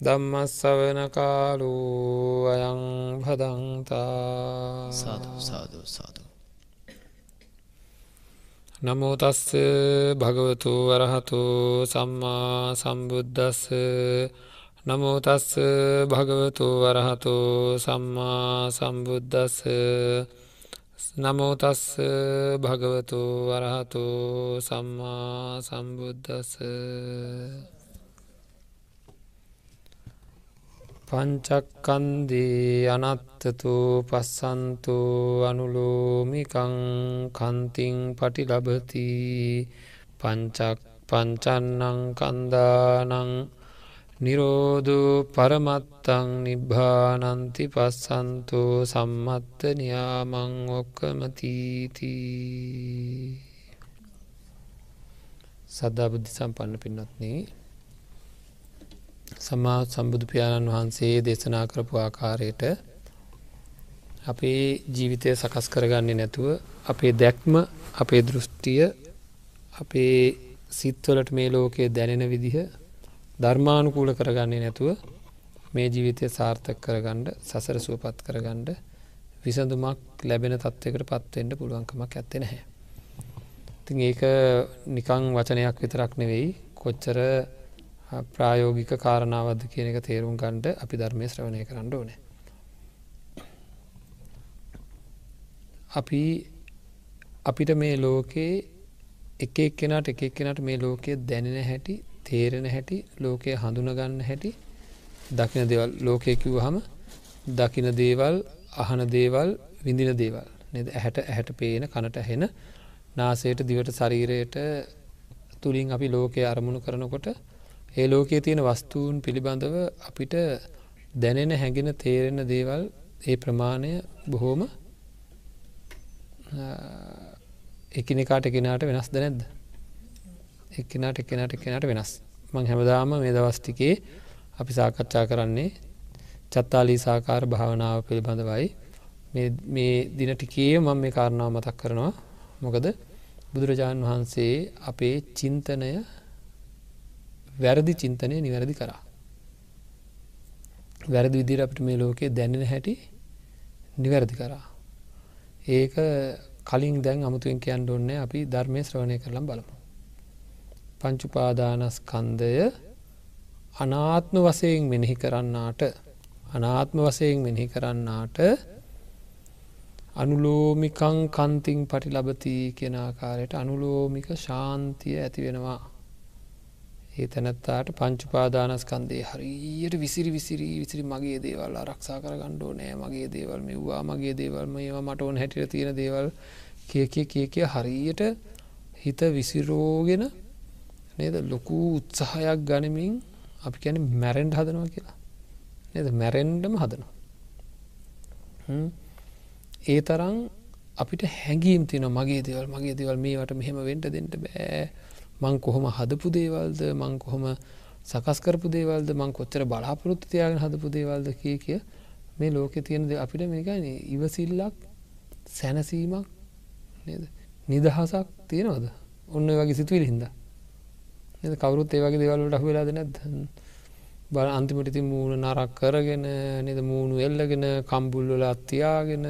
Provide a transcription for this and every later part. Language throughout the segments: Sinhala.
දම්මස්සවන කාලු අයං භදංතා සාධ සාධ සාධ නමෝතස්ස භගවතු වරහතු සම්මා සම්බුද්ධස්ස නමෝතස්ස භගවතු වරහතු සම්මා සම්බුද්ධස්ස නමෝතස්ස භගවතු වරහතු සම්මා සම්බුද්ධස්ස පංචක්කන්දී අනත්තතු පස්සන්තු අනුලෝමිකං කන්තිං පටි ලබති පංචක් පංචන්නං කන්දානං නිරෝධ පරමත්තං නිබ්භානන්ති පස්සන්තු සම්මත්ත නියාමං ඔක්කමතීති සද්ධා බුද්ධි සම්පන්න පින්නත්න්නේ සමා සම්බුදු පියාණන් වහන්සේ දේශනා කරපු ආකාරයට අපේ ජීවිතය සකස් කරගන්නේ නැතුව අපේ දැක්ම අපේ දෘෂ්ටිය අපේ සිත්වලට මේ ලෝකයේ දැනෙන විදිහ ධර්මානුකූල කරගන්නේ නැතුව මේ ජීවිතය සාර්ථක කරගණ්ඩ සසර සුවපත් කරගණ්ඩ විසඳුමක් ලැබෙන තත්වකට පත්වෙන්ට පුළුවන්කමක් ඇත්තෙ නැහැ. ති ඒක නිකං වචනයක් විතරක් නෙවෙයි කොච්චර ප්‍රායෝගික කාරණාවද කියන එක තේරුම් ගණ්ඩ අපි ධර්මය ශ්‍රවණය කරන්න ඕන. අපි අපිට මේ ලෝකයේ එක එක්කෙනට එක එක්කෙනට මේ ලෝකයේ දැනෙන හැටි තේරෙන හැටි ලෝකය හඳුනගන්න හැටි දකින දෙවල් ලෝකය කිව් හම දකින දේවල් අහන දේවල් විඳින දේවල් නද? ඇහැට ඇහැට පේන කනට හෙන නාසයට දිවට ශරීරයට තුළින් අපි ලෝකය අරමුණු කරනකොට ඒ ලෝකයේ තියෙන වස්තුූන් පිළිබඳව අපිට දැනෙන හැඟෙන තේරෙන දේවල් ඒ ප්‍රමාණය බොහෝම එකනෙකාට එකෙනට වෙනස් දැනැද්ද එක්කෙනට එක්කෙනට එක්කෙනට වෙනස්. මං හැමදාම මේ දවස්ටිකේ අපි සාකච්ඡා කරන්නේ චත්තාලී සාකාර භාවනාව පිළිබඳවයි. මේ දින ටිකේ මං මේ කාරණාව මතක් කරනවා. මොකද බුදුරජාණන් වහන්සේ අපේ චින්තනය වැරදි චින්තනය නිවැරදි කරා. වැරදි විදිර අපිට මේ ලෝකයේ දැනෙන හැටි නිවැරදි කරා. ඒක කලින් දැන් අමුතුවෙන් කියන්න ඔන්නේ අපි ධර්මය ශ්‍රවණය කරලම් බලමු. පංචුපාදානස්කන්දය අනාත්ම වසයෙන් මෙනෙහි කරන්නාට අනාත්ම වසයෙන් මෙනෙහි කරන්නාට අනුලෝමිකං කන්තිං පටි ලබති කියෙන ආකාරයට අනුලෝමික ශාන්තිය ඇති වෙනවා ඒ තැනැත්තාට පංචුපාදානස්කන්දේ හරියට විසිරි විසිරී විසිරි මගේ දේවල් ආරක්ෂා කර ගණ්ඩෝ නෑ. මගේ දේවල් මෙව්වා මගේ දේවල් මේවා මට ඕන හැටියට තියෙන දේවල් කිය කිය කිය කිය හරියට හිත විසිරෝගෙන නේද? ලොකු උත්සාහයක් ගනිමින් අපි කැන මැරෙන්ඩ් හදනවා කියලා. නද? මැරෙන්ඩම හදනවා. ඒ තරම් අපිට හැඟීම් තින මගේ දේවල් මගේ දේවල් මේවට මෙහෙම වෙන්ට දෙන්නට බෑ. මං කොහොම හදපු දේවල්ද? මං කොහොම සකස් කරපු දේවල්ද? මං කොච්චර බලාපොරොත්තු තියාගෙන හදපු දේවල්ද කිය කිය මේ ලෝකෙ තියෙනද අපිට මේකන ඉවසිල්ලක් සැනසීමක් නේද? නිදහසක් තියෙනවද? ඔන්න වගේ සිතුවිල හිද නද? කවරුත් ඒවගේ දේවල්ට අහවෙලාද නැද බල අන්තිමටිති මූුණ නරක් කරගෙන නද? මූුණු එල්ලගෙන කම්බුල්වල අත්තියාගෙන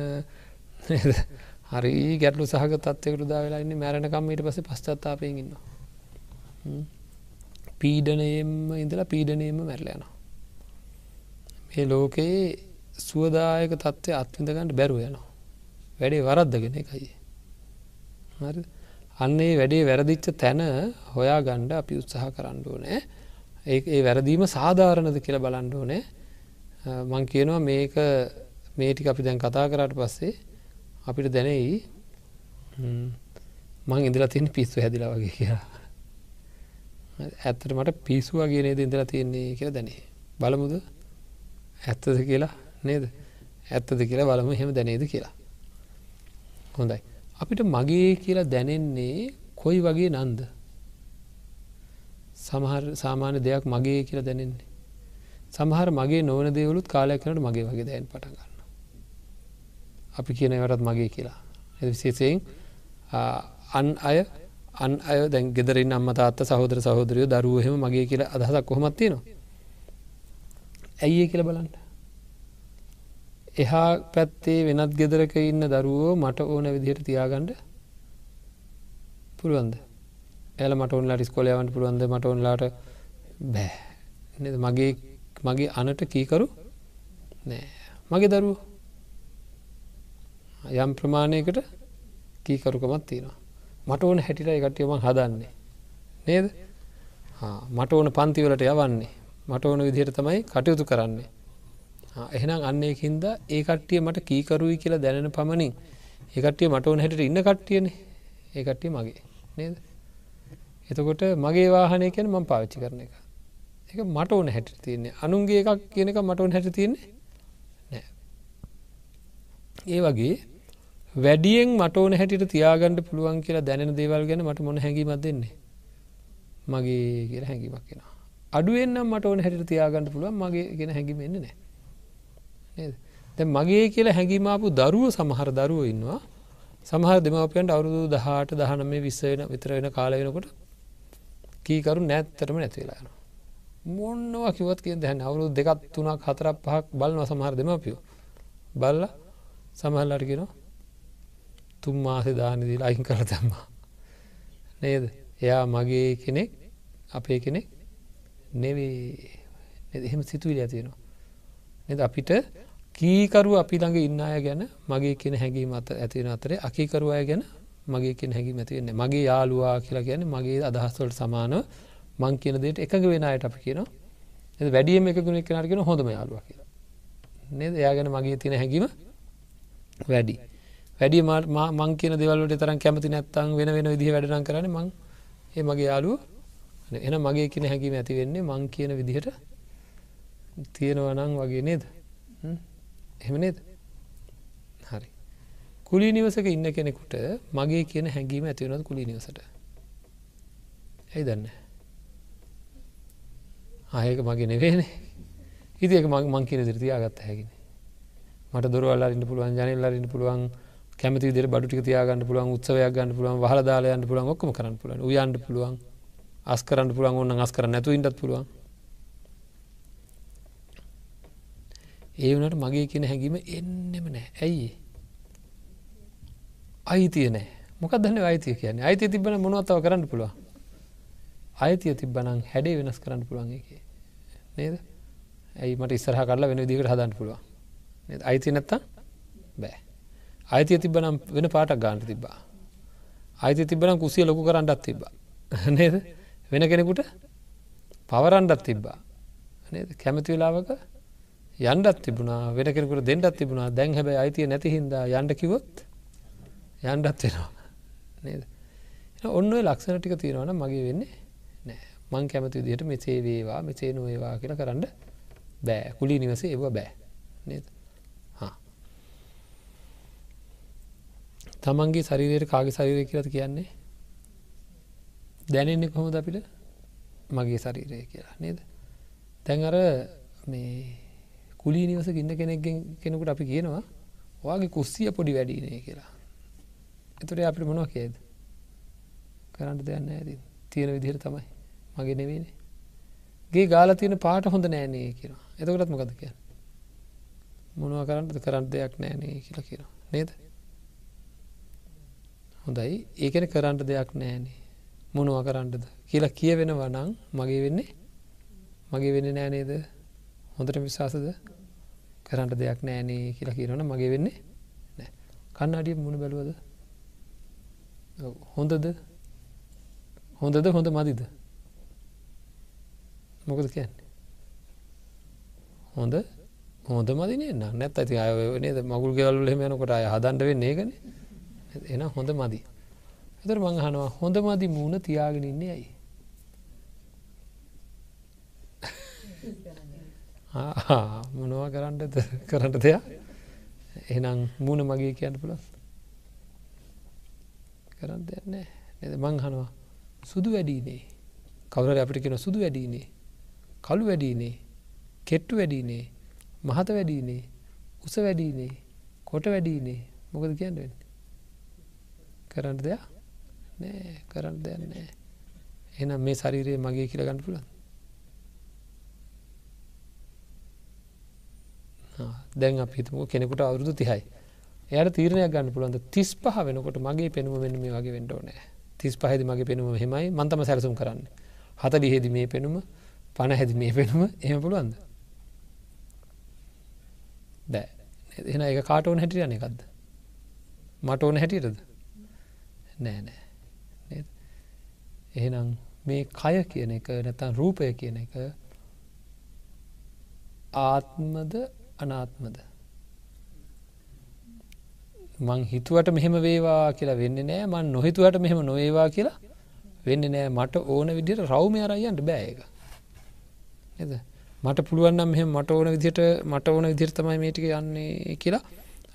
හරි ගැටලු සහක තත්වකට දා වෙලාන්න මැරණකම් ඊට පස පස්්චත්තාපයෙන් ඉන්නවා. පීඩනයෙන්ම ඉඳලා පීඩනයෙන්ම මැරලයන. මේ ලෝකයේ සුවදායක තත්ත්වය අත්විඳගන්නට බැරුව යනවා. වැඩේ වරද්දගෙන එකයි. අන්නේ වැඩේ වැරදිච්ච තැන හොයා ගණ්ඩ අපි උත්සාහ කරන්නඩුව නෑ ඒ ඒ වැරදීම සාධාරණද කියලා බලන්ඩුව නෑ මං කියනවා මේක මේටික අපි දැන් කතා කරට පස්සේ අපිට දැනෙයි මං ඉදිලා තියන පිස්සු හැදිලා වගේ කියලා ඇත්තට මට පිස්සුවගේ නේද ඉඳලා තියෙන්නේ කියලා දැනේ බලමුද ඇත්තද කියලා නේද ඇත්තද කියලා බලමු හෙම දැනේද කියලා හොඳයි. අපිට මගේ කියලා දැනෙන්නේ කොයි වගේ නන්ද. සමහර සාමාන්‍ය දෙයක් මගේ කියලා දැනෙන්නේ. සමහර මගේ නොවන දේවලුත් කාලයක් කනට මගේ වගේ දැන් පටගන්න. අපි කියන වටත් මගේ කියලා. විශේෂයෙන් අන් අය අන් අය දැන් ගෙදරින් අම්ම තාත්ත සහෝදර සහෝදරයෝ දරුවහෙම මගේ කියලා අදහසක් කොහොමත් තියෙනවා. ඇයි කියල බලන්න. එහා පැත්තේ වෙනත් ගෙදරක ඉන්න දරුවෝ මට ඕන විදිහට තියාගණ්ඩ පුළුවන්ද? එල මට ඔන්ලාට ස්කොලයවන්ට පුළුවන්ද? මට ඔන්ලාට බෑ. මගේ මගේ අනට කීකරු නෑ. මගේ දරුව. යම් ප්‍රමාණයකට කීකරුකමත් තියෙනවා. මට ඕන හැටිට එකටියම හදන්නේ. නේද? මට ඕන පන්තිවලට යවන්නේ. මට ඕන විදිහයට තමයි කටයුතු කරන්නේ. එහෙනම් අන්නේකින්ද ඒ කට්ටිය මට කීකරුයි කියලා දැනෙන පමණින් ඒකට්ටිය මට ඕන හැට ඉන්න කට්ටියනේ. ඒ කට්ටිය මගේ. නේද? එතකොට මගේ වාහනය කියන මම පාවිච්චි කරන එක. එක මට ඕන හැට තියන්නේ. අනුන්ගේ එකක් කියන එක මට ඕන හැට තියන්නේ නෑ. ඒ වගේ වැඩියෙන් මට ඕන හැටිට තියාගණඩ පුළුවන් කියලා දැනෙන දේවල් ගැන මට මොන හැඟීමත් දෙන්නේ? මගේ කියලා හැඟීමක් කෙනවා අඩුවෙන්නම් මට ඕන හැට තියාගන්න පුළුවන් මගේ ගෙන හැඟීම එන්න නෑ දැ මගේ කියලා හැඟීමාපු දරුව සමහර දරුව ඉන්නවා. සමහර දෙමවපයන්ට අවුරුදු දහට දහනම විස්සවෙන විතර වෙන කාල වෙනකොට කීකරු නැත්තරම නැතිවෙලාන මොන්නවා කිවත් කිය දැන් අවුරුදු දෙකත් තුනක් හතරක් පහක් බලන සමහර දෙමපියෝ. බල්ල සමහල්ලටගෙන තුම් මාසේ දානදී අයින් කර තම්මා නේද? එයා මගේ කෙනෙක් අපේ කෙනෙක් නෙවේ. එහෙම සිතුවිලි ඇතියෙනවා නද? අපිට කීකරු අපි ළඟ ඉන්න අය ගැන මගේ කියෙන හැඟීම අත ඇතිවෙන අතරේ අකීකරු අය ගැන මගේ කියෙන හැඟීම ඇතිවෙන්නේ මගේ යාලුවා කියලා ගැන මගේ අදහස්වලට සමානව මං කියන දේට එකඟ වෙන අයට අපි කියන වැඩියම එකගුණ කෙනටගෙන හොඳම යාලුව කියලා. නේද? එයා ගැන මගේ තියෙන හැඟීම වැඩි. වැඩි මං කියන දෙවල්ට තරම් කැමති නැත්තං වෙන වෙන විදිහ වැඩනම් කරන මං ඒ මගේ යාලුව එන මගේ කියන හැඟීම ඇති වෙන්නේ මං කියන විදිහට තියෙනවනං වගේ නේද? එහෙම නේද? හරි. කුලි නිවසක ඉන්න කෙනෙකුට මගේ කියන හැඟීම ඇතිවෙනත් කුලි නිවසට? ඇයි දන්න ආයක මගේ නෙවේන ඉතික මං කියන දිරතියාගත්ත හැකින. මට දොරවල්ලාරන්න පුළුවන් ජනල්ලරන්න පුළුවන් කැමති දෙර බඩුටි තියාගන්න පුළුවන් උත්සවයක් ගන්න පුළුවන් හදාලයන්න පුළුවන් ඔක්කම කරන්න පුළුවන්. යන්ට පුළුවන්. අස්කරන්න පුළුවන් ඔන්න අස්කර නැතු ඉටත් පුළුවන්. ඒ වනට මගේ කියන හැඟීම එන්නෙම නෑ. ඇයි අයිතිය නෑ. මොකක් දන්න අයිතිය කියන්නේ? අයිතිය තිබන මොනවත්තාව කරන්න පුළුව අයිතිය තිබ්බනං හැඩේ වෙනස් කරන්න පුළුවන් එක නේද? ඇයි මට ඉස්සරහ කරලා වෙන දිකට හදන්න පුළුවන්? අයිති නැත්තා බෑ. අයිතිය තිබනම් වෙන පාටක් ගාන්ට තිබ්බා. අයිති තිබන කුසිය ලොකු කරන්නත් තිබ්බා. නේද? වෙන කෙනෙකුට පවරන්ඩත් තිබ්බා. නේද? කැමති වෙලාවක යන්ඩත් තිබුණා වෙන කෙනෙකුට දෙන්නත් තිබුණා. දැන් හැබැයි අයිතිය නැති හින්දා යන්ඩ කිවොත් යන්ඩත් වෙනවා. නේද? ඔන්න ලක්ෂණ ටික තියෙනවන මගේ වෙන්නේ නෑ. මං කැමති විදිහට මෙසේ වේවා මෙසේ නොවේවා කියලා කරන්න බෑ. කුලි නිවසේ ඒව බෑ. නේද? තමන්ගේ ශරීරයට කාගේ ශරීරය කියලත් කියන්නේ? දැනෙන්නේ කොහොමද අපිට? මගේ ශරීරය කියලා නේද? තැන් අර මේ කුලී නිවස ඉන්න කෙනෙක්ගෙන් කෙනෙකුට අපි කියනවා ඔයාගේ කුස්සිය පොඩි වැඩිනේ කියලා. එතුට අපිට මොනවා කියේද කරන්න දෙයන්න ඇති තියෙන විදිහර තමයි. මගේ නෙවේනේ ගේ ගාල තියෙන පාට හොඳ නෑනේ කියලා එතකටත් මොකද කිය මොනවා කරන්නද? කරන්න දෙයක් නෑනේ කියලා කියලා නේද? හොඳයි. ඒකන කරන්නට දෙයක් නෑනේ මොනවා කරන්නද කියලා කියවෙන වනං මගේ වෙන්නේ මගේ වෙන්න නෑනේද හොඳට විශවාසද? කරන්නට දෙයක් නෑනේ කියලා කියනවන මගේ වෙන්නේ නෑ. කන්න අඩිය මුණ බැලුවද? හොඳද? හොඳද හොඳ මදිද? මොකද කියන්නේ? හොඳ හොඳ මදිනේ නැත් ඇති අයනේද මගුල් ගෙවල්ල හෙමයනකොට අය හදන්ට වෙන්නේ ඒකන. එන හොඳ මදි. එතර මංහනවා හොඳ මදි මූුණ තියාගෙන ඉන්නේ ඇයි? මොනවා කරන්නද? කරන්නට දෙයක්? එහනම් මූුණ මගේ කියන්න පුළ කරන්න දෙන්නේ නද? මංහනවා සුදු වැඩීනේ කවුර අපිට කෙන සුදු වැඩීනේ කළු වැඩීනේ කෙට්ටු වැඩීනේ මහත වැඩීනේ උස වැඩීනේ කොට වැඩීනේ මොකද කියන්න කරන්න දෙයක් නෑ කරන්න දෙයන්නේ එනම් මේ ශරීරයේ මගේ කියල ගන්න පුළන් දැන් අප හිතමු කෙනෙකුට අවුරුදු තිහයි. එයට තීරණයක් ගන්න පුළුවන්ද? තිස් පහ වෙනකොට මගේ පෙනුම වෙන මේ වගේ වෙන්ඩෝනෑ තිස් පහදි මගේ පෙනුම හෙමයි මන්තම සැලසුම් කරන්න. හත ලිහෙදි මේ පෙනුම පණ හැදි මේ පෙනුම එහම පුළුවන්ද? දෑ එන එක කාට ඕන හැටියන එකක්ද? මට ඕන හැටියටද? නෑ නෑ. එහෙනම් මේ කය කියන එක නැතන් රූපය කියන එක ආත්මද අනාත්මද? මං හිතුවට මෙහෙම වේවා කියලා වෙන්න නෑ. මන් නොහිතුවට මෙහෙම නොඒවා කියලා වෙන්න නෑ. මට ඕන විදිට රව්මය අරයන්ට බෑක එද මට පුළුවන්නම් මෙහ මට ඕන විදිට මට ඕන විදිර තමයි මේටික යන්නේ කියලා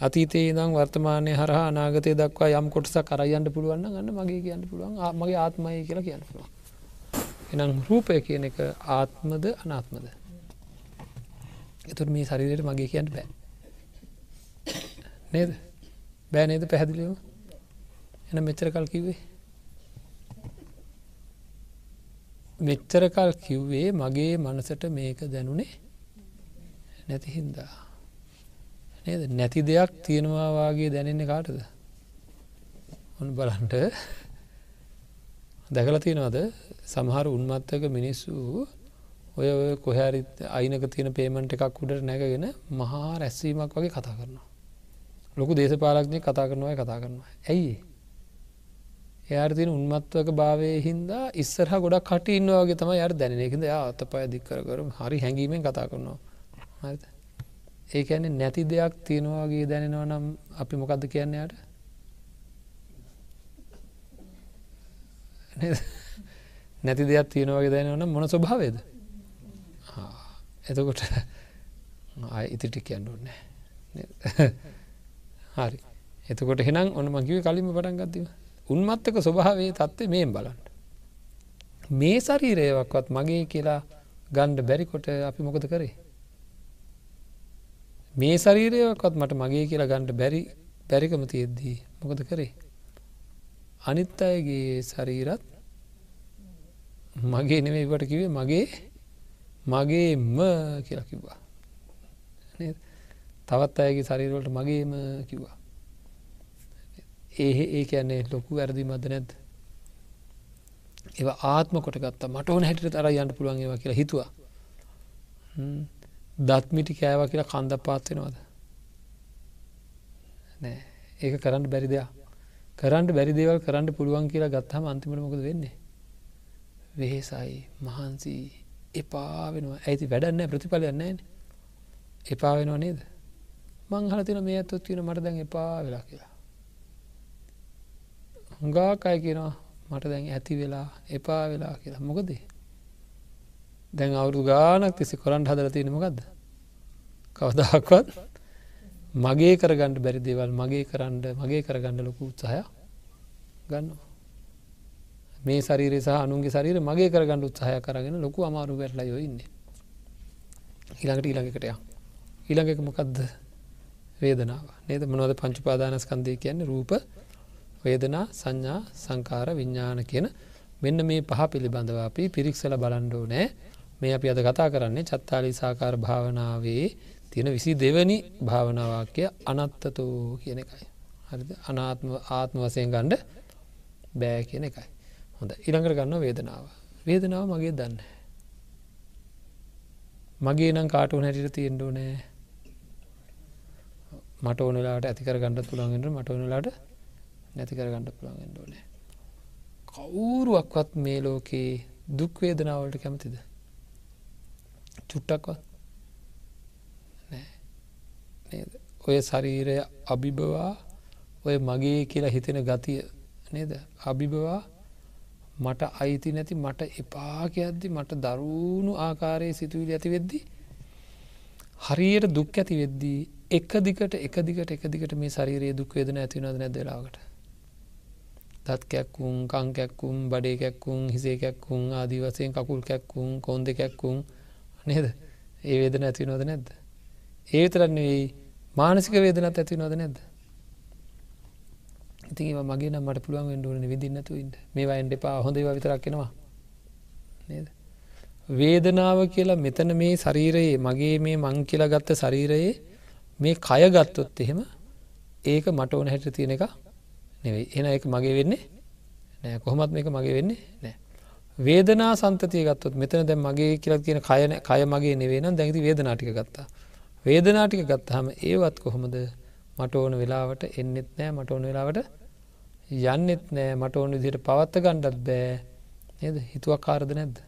අතීතයේ දම් වර්තමානය හර අනාගතය දක්වා යම් කොටස කරයන්ට පුළුවන්න ගන්න මගේ කියන්න පුළුවන් මගේ ආත්මය කියලා කියන්න පුළුවන්. එනම් රූපය කියන එක ආත්මද අනාත්මද? එතුර මේ ශරීරයට මගේ කියන්න බෑ. නේද? බෑ නේද පැහැදිලිව එන මෙච්චර කල් කිව්වේ? මෙච්චර කල් කිව්වේ මගේ මනසට මේක දැනුනේ නැති හින්දා. නේද? නැති දෙයක් තියෙනවාවාගේ දැනෙන්නේ කාටද? ඔන්න බලන්ට දැකල තියෙනවාද? සමහර උන්මත්තක මිනිස්සු ඔය ඔය කොහැරිත් අයිනක තියෙන පේමන්ට් එකක් උඩට නැගගෙන මහා රැස්වීමක් වගේ කතා කරනවා. ලොකු දේශපාලක්නය කතා කරනවා කතා කරනවා. ඇයි? එයාට තින උන්මත්වක භාවය හින්දා ඉස්සරහ ගොඩක් කට ඉන්නවාගේ තම යට දැනෙනෙකිද අත පය දික්කර කරු හරි හැඟීමෙන් කතා කරනවා. හරිත ඒ ඇන්නේ නැති දෙයක් තියෙනවාගේ දැනෙනවා නම් අපි මොකක්ද කියන්නේයට නැති දෙයක් තියෙනවාගේ දැනවනම් මොන ස්වභාවේද එතකොට ආය ඉතිටි කියන්න ඕන්නෑ හරි. එතකොට හෙනම් ඔන්න මකිව කලින්ම පටන් ගත්තිව උන්මත්තක ස්වභාවේ තත්ත්ේ මේම් බලන්න. මේ සරීරයවක්වත් මගේ කියලා ගණ්ඩ බැරිකොට අපි මොකද කරේ? මේ ශරීරයවක්වත් මට මගේ කියලා ගණ්ඩ බැරි බැරිකම තියෙද්දී මොකද කරේ? අනිත් අයගේ ශරීරත් මගේ නෙමෙයිවට කිවේ මගේ මගේම කියලා කිව්වා. තවත් අයගේ ශරීරවලට මගේම කිව්වා. ඒ ඒ කියන්නේ ලොකු ඇරදි මද නැද්ද? ඒ ආත්ම කොට ගත්ත. මට ඕන හැටිට තර යන්න පුළුවන් ඒවා කියලා හිතුවා. දත්මිටි කෑවා කියලා කන්ද පාත්වෙනවාද නෑ. ඒක කරන්න බැරි දෙයක්. කරන්න බැරි දේවල් කරන්න පුළුවන් කියලා ගත්තහම අන්තිමට මොකද වෙන්නේ? වෙහෙසයි මහන්සී එපා වෙනවා. ඇති වැඩන්න ප්‍රතිඵලයන්න එපා වෙනවා නේද? මංහල තින මේ ඇත්තොත් තියෙන මට දැන් එපා වෙලා කියලා. හුඟාක් අය කියනවා මට දැන් ඇති වෙලා එපා වෙලා කියලා. මොකදේ? දැන් අවුරු ගානක් තිසි කොරන්ට හදර තියෙනමකක්ද කවදක්වත් මගේ කරගන්නඩ බැරි දේවල් මගේ කරන්න මගේ කරගන්න ලොකු උත්සාහය ගන්නවා. මේ ශරීරය සහ අනුන්ගේ ශරීර මගේ කරගන්න උත්සාහය කරගෙන ලොකු අමාරු වැටලා යොඉන්නේ ඊළඟට ඊළඟකට යා. ඊළඟ එක මොකක්ද වේදනාව. නේද? මනොද පංචුපාදානස්කන්දය කියන්නේ? රූප වේදනා සංඥා සංකාර විඤ්ඥාන කියන මෙන්න මේ පහ පිළිබඳව අපි පිරික්සල බලන්ඩෝ නෑ මේ අපි අද කතා කරන්නේ චත්තාලි සාකාර භාවනාවේ තියෙන විසි දෙවනි භාවනාවාක්‍ය අනත්තතෝ කියන එකයි. හරිද? අනාත්ම ආත්ම වසයෙන් ගණ්ඩ බෑ කියන එකයි. හොඳ ඉළඟට ගන්න වේදනාව. වේදනාව මගේ දන්න මගේ නම් කාටුව හැටිට තියෙන්ඩෝ නෑ මට ඕනලාට ඇතිකර ගණඩ පුළන්ගෙන්ට මට ඕනලාට නැතිකර ගණඩ පුළන්ගෙන්ට ඕනෑ. කවුරුවක්වත් මේ ලෝකයේ දුක්වේදනාවලට කැමතිද? චුට්ටක්වත්. ඔය ශරීරය අභිබවා ඔය මගේ කියලා හිතෙන ගතිය නේද? අභිබවා මට අයිති නැති මට එපාක ඇද්දි මට දරුණු ආකාරයේ සිතුවිලි ඇති වෙද්දි හරියට දුක් ඇති වෙද්දී එක දිකට එක දිකට එක දිකට මේ ශරීරයේ දුක් වේදන ඇතිවනද නැදලාවට දත් කැක්කුම් කං කැක්කුම් බඩේ කැක්කුම් හිසේ කැක්කුම් ආදී වසයෙන් කකුල් කැක්කුම් කොන්ද කැක්කුම් නේද? ඒ වේදන ඇති නොද නැද්ද? ඒතරන්නේ මානසික වේදනත් ඇති නොද නැද්ද? ඉතින් මගේ නම් මට පුළුවන් වෙන්ඩුවන විදින්නතුයින්ට මේවා එන්ඩ පා හොඳ විතරක්ෙනවා නේද? වේදනාව කියලා මෙතන මේ ශරීරයේ මගේ මේ මං කියලා ගත්ත ශරීරයේ මේ කය ගත්තොත් එහෙම ඒක මට ඕන හැට තියෙන එක නෙවෙයි. එන එක මගේ වෙන්නේ නෑ. කොහොමත් මේක මගේ වෙන්නේ නෑ. වේදනා සන්තතිය ගත්තොත් මෙතන දැ මගේ කියලා කියන කයන කය මගේ නෙවෙන දැඟති වේදනාටික ගත්තා. වේදනාටික ගත්තහම ඒවත් කොහොමද? මට ඕන වෙලාවට එන්නෙත් නෑ මට ඕන වෙලාවට යන්නෙත් නෑ මට ඕන විදියට පවත්ත ගණ්ඩත් බෑ. නේද? හිතුවක් කාරද නැද්ද?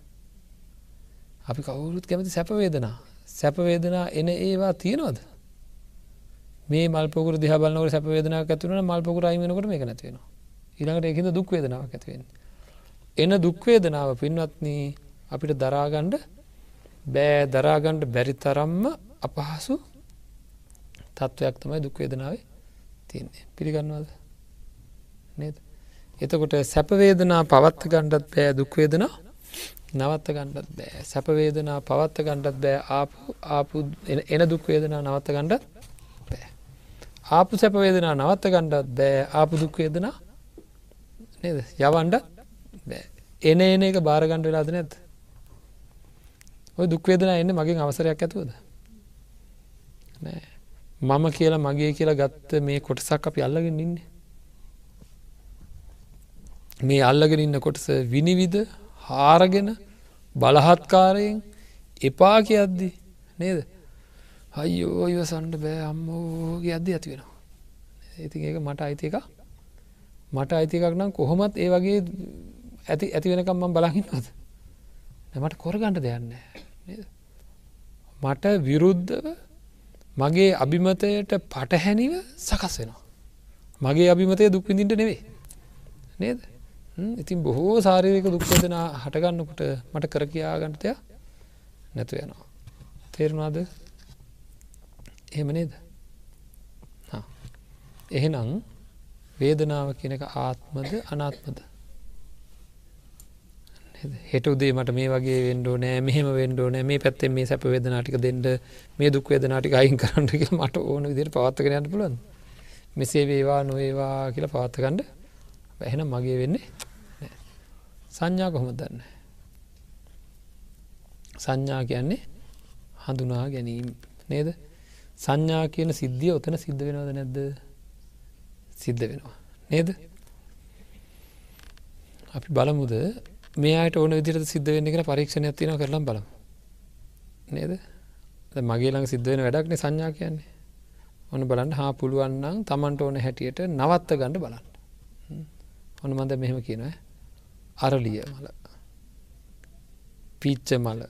අපි කවුරුත් කැමති සැපවේදනා සැපවේදනා එන ඒවා තියෙනවද? මේ මල්පොකුර දිහ බලන්නකට සැපවේදනාවක් ඇතිවන මල්පොකුර අයිමනකට මේක නැතිවෙන ඊළඟට එකද දුක්වේදනාවක් ඇතිවෙන එන දුක්වේදනාව පින්වත්න අපිට දරාගණ්ඩ බෑ. දරාගණ්ඩ බැරි තරම්ම අපහසු තත්ත්වයක් තමයි දුක්වේදනාවේ තියන්නේ. පිළිගන්නවද? නේද? එතකොට සැපවේදනා පවත්ත ගණ්ඩත් බෑ දුක්වේදනා නවත්ත ගණ්ඩත් බෑ. සැපවේදනා පවත්ත ගණ්ඩත් බෑ ආපු ආපු එන දුක්වේදනා නවත්ත ගණ්ඩත් බෑ. ආපු සැපවේදනා නවත්ත ගණ්ඩත් බෑ ආපු දුක්වේදනා නේද? යවන්ඩ බෑ. එන එන එක භාරගණ්ඩ වෙලාද නැත් ඔය දුක්වේදනා එන්න මගින් අවසරයක් ඇතුවද? නෑ මම කියලා මගේ කියලා ගත්ත මේ කොටසක් අපි අල්ලගෙන ඉන්නේ. මේ අල්ලගෙන ඉන්න කොටස විනිවිද හාරගෙන බලහත්කාරයෙන් එපා කියද්දි නේද? අයියෝ ඉවසන්ඩ බෑ අම්මෝගේ අද්දි ඇති වෙනවා. ඉතින් ඒක මට අයිති එක මට අයිති එකක් නම් කොහොමත් ඒ වගේ ඇති ඇති වෙනකම් මම බලහින්නද මට කොරගණ්ඩ දෙයන්න මට විරුද්ධව මගේ අභිමතයට පටහැනිව සකස් වෙනවා. මගේ අභිමතය දුක්විඳින්ට නෙවේ නේද? ඉතින් බොහෝ සාරීක දුක්වදනා හටගන්නකොට මට කර කියාගන්නතය නැතු යනවා තේරුණාද? එහෙම නේද? එහෙනම් වේදනාව කියනක ආත්මද අනාත්මද? හෙටුදේ මට මේ වගේ වෙන්ඩෝ නෑ මෙහෙම වෙන්ඩෝ නෑ මේ පැත්තෙන් මේ සැප වේදනාටික දෙන්නට මේ දුක් වේදනාටික අයින් කරන්නක මට ඕන විදිර පවත්තකනයට පුලන් මෙසේ වේවා නොඒවා කියලා පවත්තකණ්ඩ බැහෙන මගේ වෙන්නේ සංඥා කොහොම දන්න? සංඥා කියන්නේ හඳුනා ගැනීම් නේද? සංඥා කියන සිද්ධිය ඔතන සිද්ධ වෙනවද නැද්ද? සිද්ධ වෙනවා නේද? අපි බලමුද මේ අයට ඕන විදිරට සිද්ධ වෙන්න කෙන පරීක්ෂණය තින කරලම් බලමු. නේද? මගේ ළඟ සිද්ධ වෙන වැඩක්නේ සංඥා කියන්නේ. ඔන්න බලන්න හා පුළුවන්නම් තමන්ට ඕන හැටියට නවත්ත ගණඩ බලන්න. ඔන්න මන්ද මෙහෙම කියනව අරලිය මල. පිච්ච මල.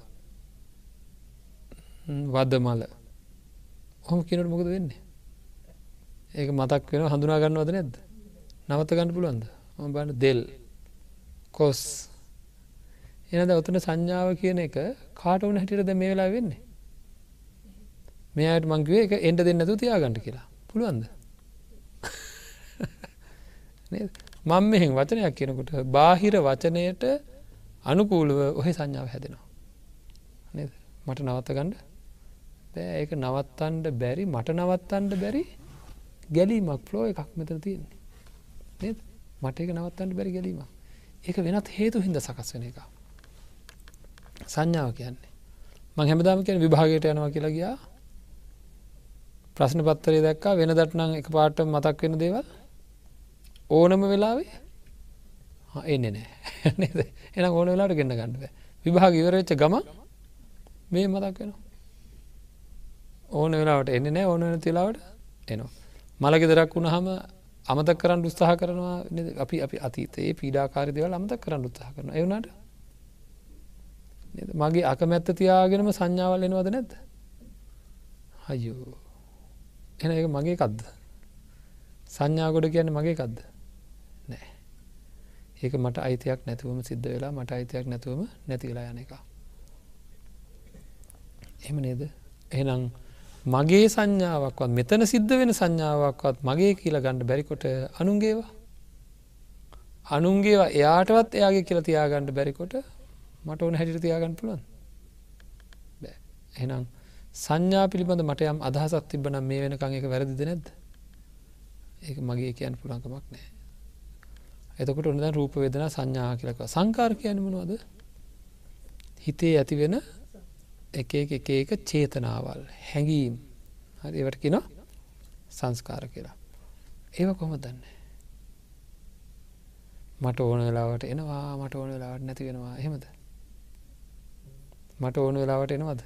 වද මල. හොම කියනට මොකද වෙන්නේ? ඒක මතක් වෙන හඳුනා ගන්නවද නැද්ද? නවත ගන්න පුළුවන්ද? ම බන්න දෙල්. කොස්. එනද ඔතන සංඥාව කියන එක කාට වන හැටිරද මේ වෙලා වෙන්නේ? මෙයට මංගවේ එක එන්ට දෙන්නතු තියාගන්නට කියලා. පුළුවන්ද? මං මෙහෙන් වචනයක් කියනකොට බාහිර වචනයට අනුකූලව ඔහෙ සංඥාව හැදෙනවා. මට නවත්ත ගණ්ඩ බෑ. ඒක නවත්තන්ඩ බැරි මට නවත්තන්ඩ බැරි ගැලීමක් ෆ්ලෝ එකක් මෙතර තියෙන්නේ. මට එක නවත්තන්ට බැරි ගැලීම ඒක වෙනත් හේතු හින්ද සකස් වෙන එක සංඥාව කියන්නේ. මං හැමදාම කියන විභාගයට යනවා කියලා ගියා. ප්‍රශ්න පත්තරේ දැක්කා වෙන දටනං එක පාට මතක් වෙන දේවල්. ඕනම වෙලාවේ එන්න නෑ එන ඕන වෙලාට ගන්න ගන්නව විභාග ඉවරච්ච ගම මේ මතක් වෙන ඕන වෙලාවට එන්න නෑ ඕන තිලාවට එනවා. මළගෙදරක් වුණහම අමතක් කරන්න උත්සාහ කරනවා අපි අපි අතීතයේ පීඩාකාරි දෙවල් අමතක් කරන්න උත්සාහ කරන එවුණට මගේ අකමැත්ත තියාගෙනම සංඥාවල් එනවද නැද්ද? හයෝ එන එක මගේ කද්ද සංඥාගොඩ කියන්න මගේ කද්ද නෑ. ඒක මට අයිතියක් නැතුවම සිද්ධ වෙලා මට අයිතියක් නැතුවම නැති වෙලා යන එක. එම නේද? එහෙනම් මගේ සංඥාවක්වත් මෙතන සිද්ධ වෙන සංඥාවක්වත් මගේ කියලා ගණ්ඩ බැරිකොට අනුන්ගේවා? අනුන්ගේ එයාටවත් එයාගේ කියල තියාගන්නඩ බැරිකොට මට ඕන හැටිට තියාගන්න පුළුවන් එනම් සංඥා පිළිබඳ මට යම් අදහසක් තිබන මේ වෙනකං එක වැරදිද නැද්ද? ඒ මගේ කියන්න පුළන්කමක් නෑ. එතකොට ඔන්න රූප වෙදන සංඥා කියලක සංකාර කියන මනවද? හිතේ ඇතිවෙන එක එක එක චේතනාවල් හැඟීම්. හරි ඒවට කින සංස්කාර කියලා. ඒව කොම දන්න? මට ඕන වෙලාවට එනවා මට ඕන වෙලාවට නැති වෙනවා. එහෙමද? මට ඕන වෙලාවට එනවද?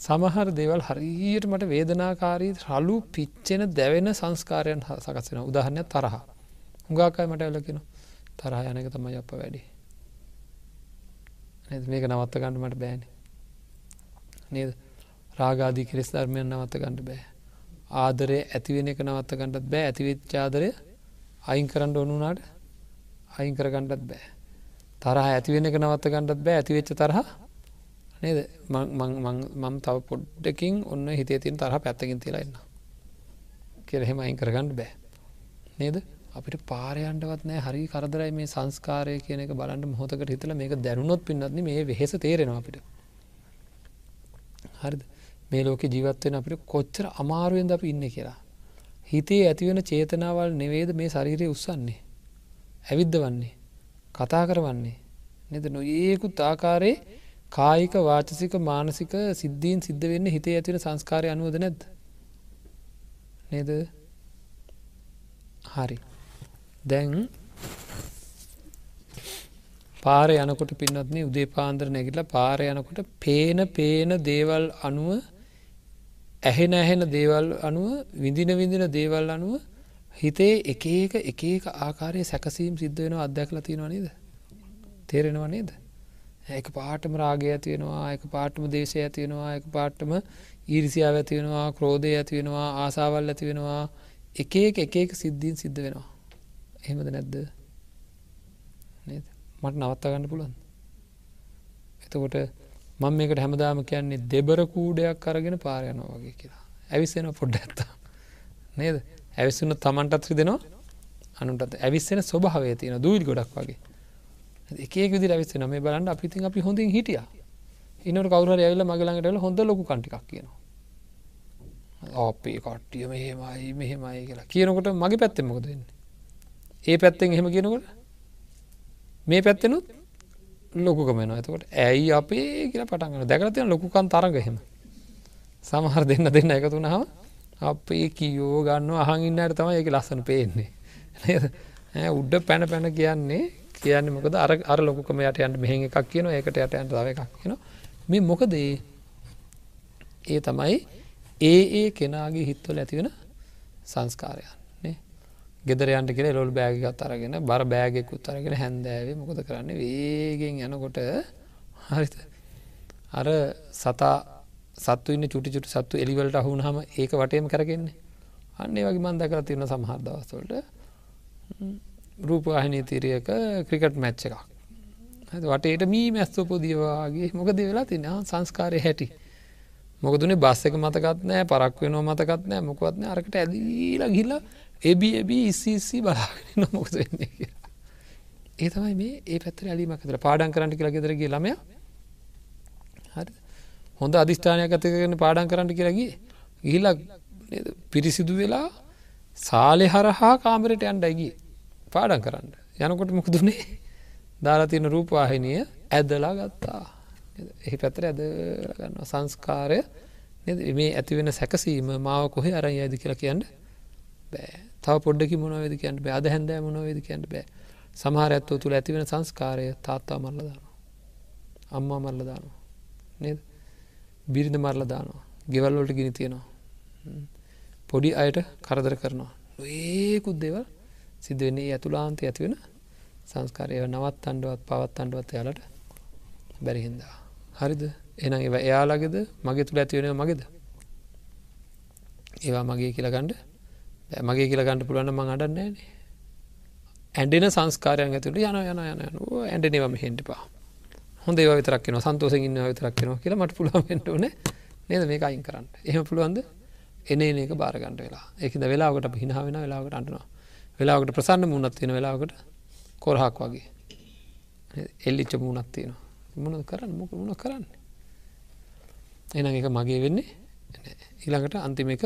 සමහර දේවල් හරියට මට වේදනාකාරී රලු පිච්චෙන දැවෙන සංස්කාරයන් සකසෙන උදාහරණයක් තරහ. හුඟාකයි මට ඇලකෙන තරහ යනක තමයි අප වැඩි. මේක නවත්ත ගන්නඩ මට බෑන. නේද? රාගාදී කිරෙස් ධර්මයන් නවත්ත ගන්නඩ බෑ. ආදරය ඇතිවෙන එක නවත්ත ගන්නටත් බෑ. ඇතිවෙච්චාදරය අයින් කරන්න ඕනුනාට අයින් කරගන්නටත් බෑ. තරහ ඇතිවෙන එක නවත්ත ගන්නටත් බෑ. ඇතිවෙච්ච තරහ නේද? මම තව පොඩ්ඩකින් ඔන්න හිතේ තින් තරහ පැත්තකින් තිලන්න කියරහෙම අයින් කරගන්න බෑ. නේද? අපිට පාරයන්ටවත් නෑ. හරි කරදරයි මේ සංස්කාරය කියන එක බලන්න මොහොතකට හිතල මේක දැනුනොත් පින්නත්න මේ වෙහෙස තේරෙනවා අපිට. හරිද? මේ ලෝක ජීවත්වෙන අපිට කොච්චර අමාරුවෙන්ද අප ඉන්න කියලා. හිතේ ඇතිවෙන චේතනාවල් නෙවේද මේ ශරීරය උත්සන්නේ ඇවිද්ධ වන්නේ කතා කරවන්නේ. නෙද? නොඒකුත් ආකාරයේ කායික වාචසික මානසික සිද්ධීන් සිද්ධ වෙන්න හිතේ ඇතින සංස්කාරය අනුවද නැද්ද? නේද? හරි. දැන් පාර යනකොට පින්නත්න උදේ පාන්දර නැගිටල පාර යනකොට පේන පේන දේවල් අනුව ඇහෙන ඇහෙන දේවල් අනුව විඳින විඳින දේවල් අනුව හිතේ එක එක එක එක ආකාරය සැකසීම් සිද්ධ වෙන අධ්‍යක්ල තියෙනවා නේද? තේරෙනවා නේද? එක පාටම රාගය ඇතිවෙනවා එක පාටම දේශය ඇතිවෙනවා එක පාට්ටම ඊරිසියාව ඇතිවෙනවා ක්‍රෝධය ඇතිවෙනවා ආසාවල් ඇතිවෙනවා එක එක එක සිද්ධීන් සිද්ධ වෙනවා. එහෙමද නැද්ද? මට නවත්තා ගන්න පුළුවන් එතකොට මං මේකට හැමදාම කියන්නේ දෙබර කූඩයක් අරගෙන පාරයනවා වගේ කියලා. ඇවිස්සෙන පොඩ්ඩ ඇත්තා නේද? ඇවිස්සුන්න තමන්ටත් රිදෙනවා අනුටත් ඇවිස්සෙන ස්වභාවය තියෙන දූල් ගොඩක් වගේ. එකක විදි ඇවිස්ස නම බලන්න අපිතින් අපි හොඳින් හිටිය. ඉන්නට කවර ඇල්ල මගලඟටල හොඳ ලොකු කටිකක් කියනවා. අපේ කට්ටිය මෙහෙමයි මෙහෙමයි කියලා. කියනකොට මගේ පැත්තෙ මොකද වෙන්න? ඒ පැත්තෙන් එහෙම කියනකොට මේ පැත්තෙනුත් ලොකුකමෙන ඇතකොට ඇයි අපේ කියලා පටන්ගන දැකරතියන ලොකුකන් තරගහෙම සමහර දෙන්න දෙන්න එකතුනාව අපේ කියෝ ගන්න අහන් ඉන්නට තම ඒක ලස්සන පේන්නේ. උඩ පැන පැන කියන්නේ කියන්නේ මොකද? අර අර ලොකුකම යට යන්ට මෙහෙ එකක් කියන ඒකට යට යන්ට තව එකක් කියන මේ මොකද ඒ? තමයි ඒ ඒ කෙනාගේ හිත්වල ඇතිවෙන සංස්කාරයන් ගෙදරයන්ට කියල ලොල් බෑගත් අරගෙන බර බෑගෙක් උත්තරගෙන හැන්දෑවේ මොකද කරන්න? වේගෙන් යනකොට හරිත අර සතා සත්තු ඉන්න චුටි චුට සත්තු එලිවලට අහුුණ හම ඒක වටයම කරගෙන්නේ. අන්නේ වගේ මන්ද කර තිරන සමහර දවස්වලට. රූපවාහිනී තිරයක ක්‍රිකට් මැච්ච එකක්. වටේට මී මැස්සෝපෝ දීවාගේ මොකද වෙලා තින සංස්කාරය හැටි. මොකදුනේ බස් එක මතකත් නෑ පරක් වෙනවා මතකත් නෑ මොකවත්න අරකට ඇදීලා ගිල්ල එබි එබී ඉස්සිසි බලාගෙන මොකද වෙන්නේ කිය ඒ තමයි මේ ඒ පැත්තර ඇලීමක් තර පාඩන් කරන්නට කියලා ගෙදරගේ ළමය. හරි හොඳ අධිෂ්ඨානයක් ඇතකරන පාඩන් කරන්නට කියලගේ ගිහිලක් පිරිසිදු වෙලා සාලෙ හරහා කාමරයට අන්ඩයිගේ පාඩන් කරන්න. යනකොට මොකදුනේ දාලා තියෙන රූපවාහිනය ඇදලා ගත්තා. එහි පැතර ඇදගන්න සංස්කාරය මේ ඇතිවෙන සැකසීම මාව කොහෙ අරන් යද කියලා කියන්න බෑ. තව පොඩ්ඩකි මොනවේද කියන්න බෑ. අද හැන්දෑ මොනවේද කියන්න බෑ. සමහර ඇත්තෝ තුළ ඇතිවෙන සංස්කාරය තාත්තා මරල දානවා. අම්මා මරල දානවා. නේද? බිරිඳ මරල දානවා. ගෙවල්වලට ගිනි තියෙනවා. පොඩි අයට කරදර කරනවා. ඒකුත් දෙවල් සිද්ධ වෙන්නේ ඇතුලාන්තය ඇතිවෙන සංස්කාරය. නවත් අන්ඩුවත් පවත් අන්ඩුවත් යාලට බැරිහින්දා. හරිද? එන ඒව එයාලගෙද? මගේ තුළ ඇතිවෙන මගේද. ඒවා මගේ කියලගණ්ඩ මගේ කියලගන්නඩ පුළන්න මං අඩන්නේනේ. ඇඩෙන සංස්කාරයන් ඇතුළ යන යන යන ඇඩනවම හෙන්ටපා හොඳ ඒව විතරක්න සන්තෝස ඉන්න විතරක්න කියලා මට පුළුවන්ට ඕන. නේද? මේක අයින් කරන්න. එහම පුළුවන්ද? එන එක බාරගන්ට වෙලා එකද වෙලාකට හිනා වෙන වෙලාකට අටනවා වෙලාකට ප්‍රසන්න මුණත් තියෙන වෙලාකට කොරහක් වගේ. එල්ලිච්ච මුණත් තියෙනවා. මොන කරන්න? මොක මුණ කරන්න? එන එක මගේ වෙන්නේ ඊළඟට අන්තිම එක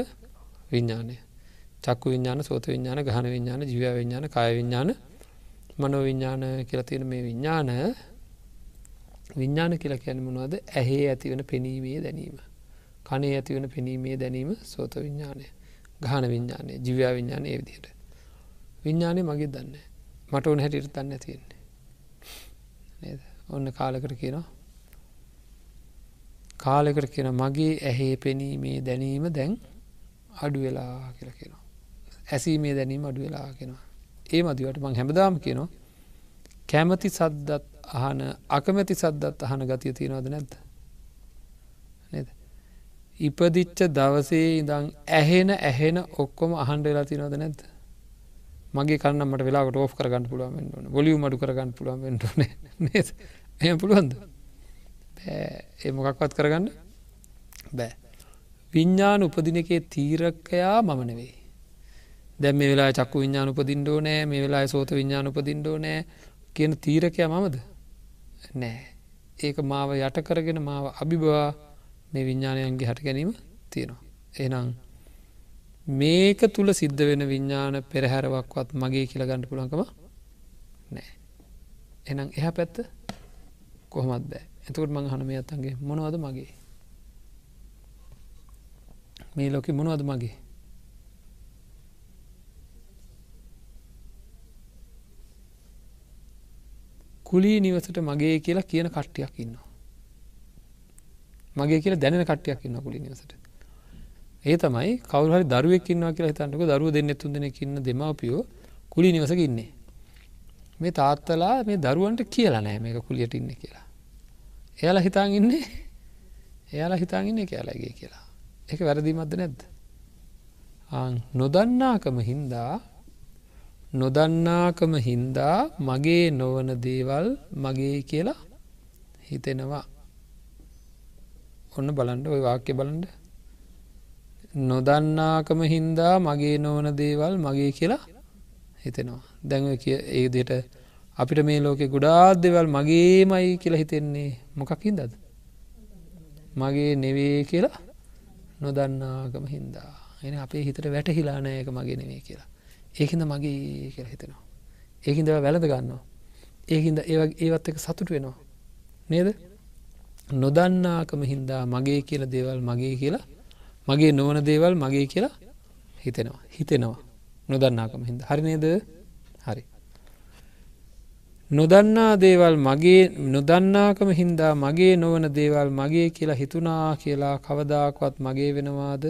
විඤ්ඥානය චක්කු විඤ්ඥාන සෝත විඤ්ඥාන ගහන විඤ්ඥාන ජීව විඤ්ඥාන කාය විඤ්ඥාන මනෝ විඤ්ඥාන කියලතියෙන මේ විඤ්ඥාන විඤ්ඥාන කියලා කියන මොනවද? ඇහේ ඇතිවන පෙනීමේ දැනීම. කනේ ඇතිවන පෙනීමේ දැනීම සෝත විඤ්ඥානය ගහන විඤ්ඥානය ජීවයා විඤ්ඥානය විදියට විඤ්ඥානය මගේ දන්න මට ඕන හැටියට තන්න තියෙන්නේ ඔන්න කාලකට කියනවා. කාලෙකට කියෙන මගේ ඇහේ පෙනීමේ දැනීම දැන් අඩු වෙලා කියල කියෙනවා. ඇසීමේ දැනීම අඩු වෙලා කෙනවා ඒ මදිවට මං හැමදාම කියනවා. කැමති සද්දත් අහන අකමැති සද්දත් අහන ගතිය තියෙනවද නැද්ද? නද? ඉපදිච්ච දවසේ ඉඳං ඇහෙන ඇහෙන ඔක්කොම අහන්ඩ වෙලා තිනවද නැද්ද? මගේ කන්නමට වෙලාට ඕ් කරගන්න පුළුවන් න්න බොලිය මඩු කරගන්න පුළුවන් න එ පුළුවන්ද? ඒ මොකක්වත් කරගන්න බෑ. විඤ්ඥාන උපදින එකේ තීරකයා මම නෙවෙයි. දැම් මේ වෙලා චක්කු විඤ්ඥාන උපදින්ඩෝ නෑ මේ වෙලා සෝත විඤ්ඥාන උපදින්ඩෝ නෑ කියන තීරකයා මමද? නෑ. ඒක මාව යට කරගෙන මාව අභිබවා මේ විඤ්ඥානයන්ගේ හට ගැනීම තියෙනවා. එනම් මේක තුළ සිද්ධ වෙන විඤ්ඥාන පෙරහැරවක්වත් මගේ කියල ගණඩ පුළන්කම නෑ. එනම් එහ පැත්ත කොහොමත් බෑ. එතකොට මං හන මේ අත්තන්ගේ මොනවද මගේ? මේ ලෝකෙ මොනවද මගේ? කුලී නිවසට මගේ කියලා කියන කට්ටියක් ඉන්නවා. මගේ කියලා දැනෙන කට්ටියක් ඉන්න කුලි නිවසට. ඒ තමයි කවුහරි දරුවෙක්කින්නවා කියලා හිතන්නක දරුව දෙන්න තුන් දෙනෙකින්න දෙමවපියෝ කුලි නිවසක ඉන්නේ. මේ තාත්තලා මේ දරුවන්ට කියලා නෑ මේක කුලියට ඉන්න කියලා. එයාලා හිතාන් ඉන්නේ එයාලා හිතාන් ඉන්නේ කියලාගේ කියලා. එක වැරදිීමත්ද නැද්ද? නොදන්නාකම හින්දා නොදන්නාකම හින්දා මගේ නොවන දේවල් මගේ කියලා හිතෙනවා. ඔන්න බලන්ඩ ඔය වාක්‍ය බලන්ඩ නොදන්නාකම හින්දා මගේ නොවන දේවල් මගේ කියලා හිතෙනවා. දැන්ව කිය ඒ දෙට අපිට මේ ලෝකෙ ගුඩාත් දෙවල් මගේමයි කියලා හිතෙන්නේ මොකක් හින්දද? මගේ නෙවේ කියලා නොදන්නාකම හින්දා. එන අපේ හිතට වැටහිලානයක මගේ නෙවේ කියලා. ඒහින්ද මගේ කියලා හිතෙනවා. ඒහින්ද වැළඳ ගන්නවා. ඒහින්ද ඒ ඒවත් එක සතුට වෙනවා. නේද? නොදන්නාකම හින්දා මගේ කියල දේවල් මගේ කියලා මගේ නොවන දේවල් මගේ කියලා හිතෙනවා. හිතෙනවා. නොදන්නාකම හිද හරි නේද? හරි. නොදන්නා දේවල් මගේ නොදන්නාකම හින්දා මගේ නොවන දේවල් මගේ කියලා හිතුනා කියලා කවදාකවත් මගේ වෙනවාද?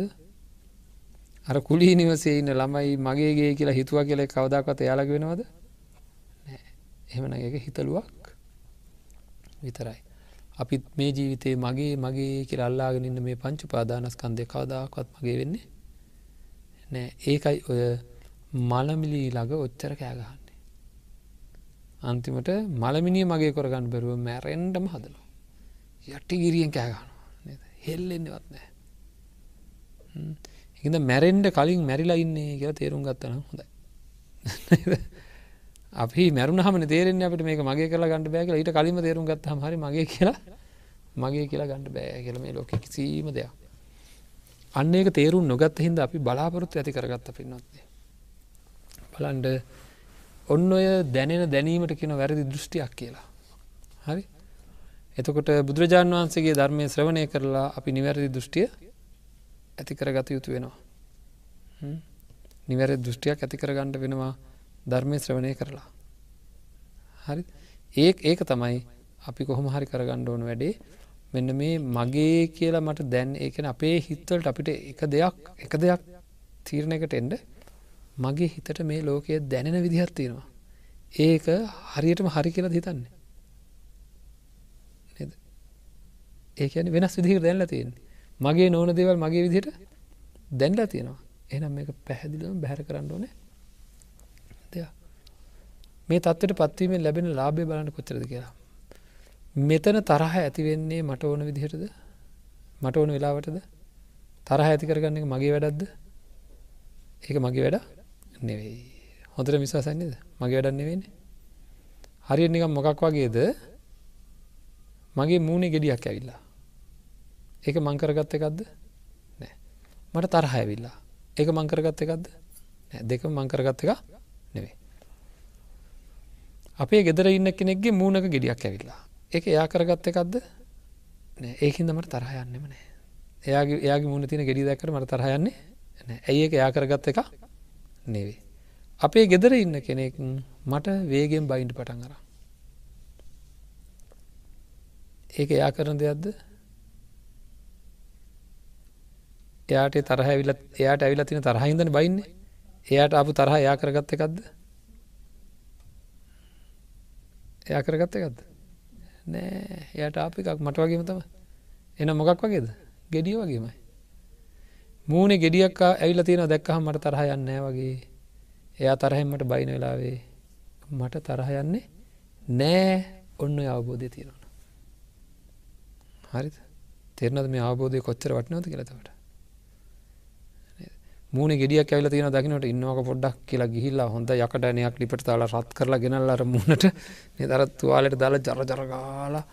අර කුලී නිවසේ ඉන්න ළමයි මගේගේ කියලා හිතුව කියල කවදක්වත යාලග වෙනවද? එහෙමන එක හිතලුවක් විතරයි. අපිත් මේ ජීවිතේ මගේ මගේ කියර අල්ලාගෙන ඉන්න මේ පංචු පාදානස්කන්දය කවදාකවත් මගේ වෙන්නේ නෑ. ඒකයි ඔය මලමිලී ළඟ ඔච්චර කෑගහන්නේ. අන්තිමට මලමිනිය මගේ කොරගන්න බැරුව මැරෙන්ඩම හදනවා. යට්ටි ගිරියෙන් කෑගහනවා හෙල්ලෙන්නවත් නෑ. හිද මැරෙන්ඩ කලින් මැරිලා ඉන්නේ කියලා තේරුම් ගත්තන හොඳයි. අපි මැරුණහම තේරෙන් අපට මේක මගේ කියලා ගන්නඩ බෑ කියලා. ඊට කලින්ම තේරුම් ගත්තම හරි මගේ කියලා. මගේ කියලා ගණඩ බෑ කියල මේ ලෝක කිසිීම දෙයක්. අන්න ඒක තේරුම් නොගත් හින්ද අපි බලාපොරොත්තු ඇති කරගත්ත පින්නත්න්නේ බලන්ඩ ඔන්න ඔය දැනෙන දැනීමට කියන වැරදි දෘෂ්ටියක් කියලා. හරි? එතකොට බුදුරජාණන් වහන්සේගේ ධර්මය ශ්‍රවණය කරලා අපි නිවැරදි දෘෂ්ටිය ඇති කරගත යුතු වෙනවා. නිවැර දෘෂ්ටියක් ඇති කරගන්නඩ වෙනවා ධර්මය ශ්‍රවණය කරලා. හරි. ඒ ඒක තමයි අපි කොහොම හරි කරගණ්ඩ ඕන වැඩේ. මෙන්න මේ මගේ කියලා මට දැන් ඒකන අපේ හිත්වලට අපිට එක දෙයක් එක දෙයක් තීරණයකට එන්ඩ මගේ හිතට මේ ලෝකය දැනෙන විදිහත් තියෙනවා. ඒක හරියටම හරි කියලා හිතන්නේ? ඒකන වෙනස් විදිහට දැන්ල තියෙන්නේ. මගේ නොන දේවල් මගේ විදිහට දැන්ලා තියෙනවා. එනම් මේක පැහැදිලිවම බැහැර කරන්න ඕනේ. දෙයක්. මේ තත්වට පත්වීමෙන් ලැබෙන ලාබේ බලන්න කොච්චරද කියලා. මෙතන තරහ ඇතිවෙන්නේ මට ඕන විදිහටද? මට ඕන වෙලාවටද? තරහ ඇති කරගන්න එක මගේ වැඩක්ද? ඒක මගේ වැඩ නෙවෙයි. හොඳට විශ්වාසන්නේද මගේ වැඩන්න වෙන්නේ හරි නිකම් මොකක් වගේද? මගේ මූුණේ ගෙඩියක් ඇවිල්ලා. ඒක මංකරගත්ත එකක්ද? නෑ. මට තරහ ඇවිල්ලා. ඒක මංකරගත්ත එකක්ද? දෙක මංකරගත්ත එක නෙවේ අපේ ගෙදර ඉන්න කෙනෙක්ගේ මූුණක ගෙඩියක් ඇවිල්ලා. එක එයා කරගත්ත එකක්ද? ඒකින් දමට තරහ යන්නෙම නෑ. එයාගේ එයාගේ මුණ තින ගෙඩි දැකට මට තරහයන්නේ ඇයි එක එයා කරගත්ත එක නෙවේ අපේ ගෙදර ඉන්න කෙනෙක් මට වේගෙන් බයින්ඩ පටන් අර ඒක එයා කරන දෙයක්ද? එයාට තරහ ඇවිල එයාට ඇවිල තින තරහහිදන බයින්නේ? එයාට අපපු තරහ එයා කරගත්ත එකක්ද? එයා කරගත්ත එකක්ද? නෑ එයට අප එකක් මට වගේම තම එන මොකක් වගේද? ගෙඩිය වගේමයි. මූුණේ ගෙඩියක් ඇවිල තියෙන දැක්කහම් මට තරහ යන්නෑ වගේ. එයා තරහෙන්මට බයින වෙලාවේ මට තරහ යන්නේ නෑ. ඔන්න අවබෝධය තියෙනවන හරි තෙරනද මේ අවබෝධය කොච්චර වටනවද කියලතවට මූන ගෙඩියක් ඇල තින දකිනට ඉන්නවක පොඩ්ඩක් කියලා ගිහිල්ලා හොඳ යකටනයක් ලිපට තාලා රත් කරලා ගෙනල්ලර මුණට. නිදරත් තුවාලට දාලා ජර ජරගාලා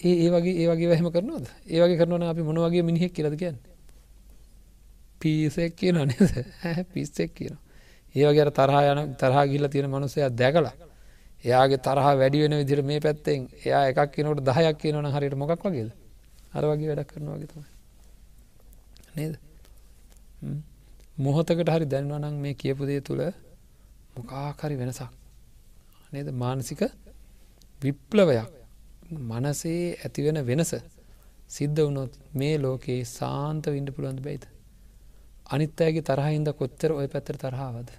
ඒ ඒ වගේ ඒ වගේ වැහම කරනවද? ඒවගේ කරනවන අපි මොනවගේ මිනිහෙක් කියලද කියන්න? පිසෙක් කියන නේද? පිස්සෙක් කියන ඒවගේ තරහා යන තරහා ගිල්ල තියෙන මනුසයක් දැකලා එයාගේ තරහා වැඩි වෙන විදිර මේ පැත්තෙන් එයා එකක් කියනට දහයක් කියනවන හරියට මොකක් වගේද? අර වගේ වැඩක් කරනවාගේ තමයි. නේද? මොහොතකට හරි දැන්වනං මේ කියපුදේ තුළ මොකාකරි වෙනසක්. නේද? මානසික විප්ලවයක්. මනසේ ඇතිවෙන වෙනස සිද්ධ වුණොත් මේ ලෝකයේ සාන්ත විඩ පුළුවන්ද බයිද? අනිත් අයගේ තරහින්ද කොච්චර ඔය පැත්තර තරහාවද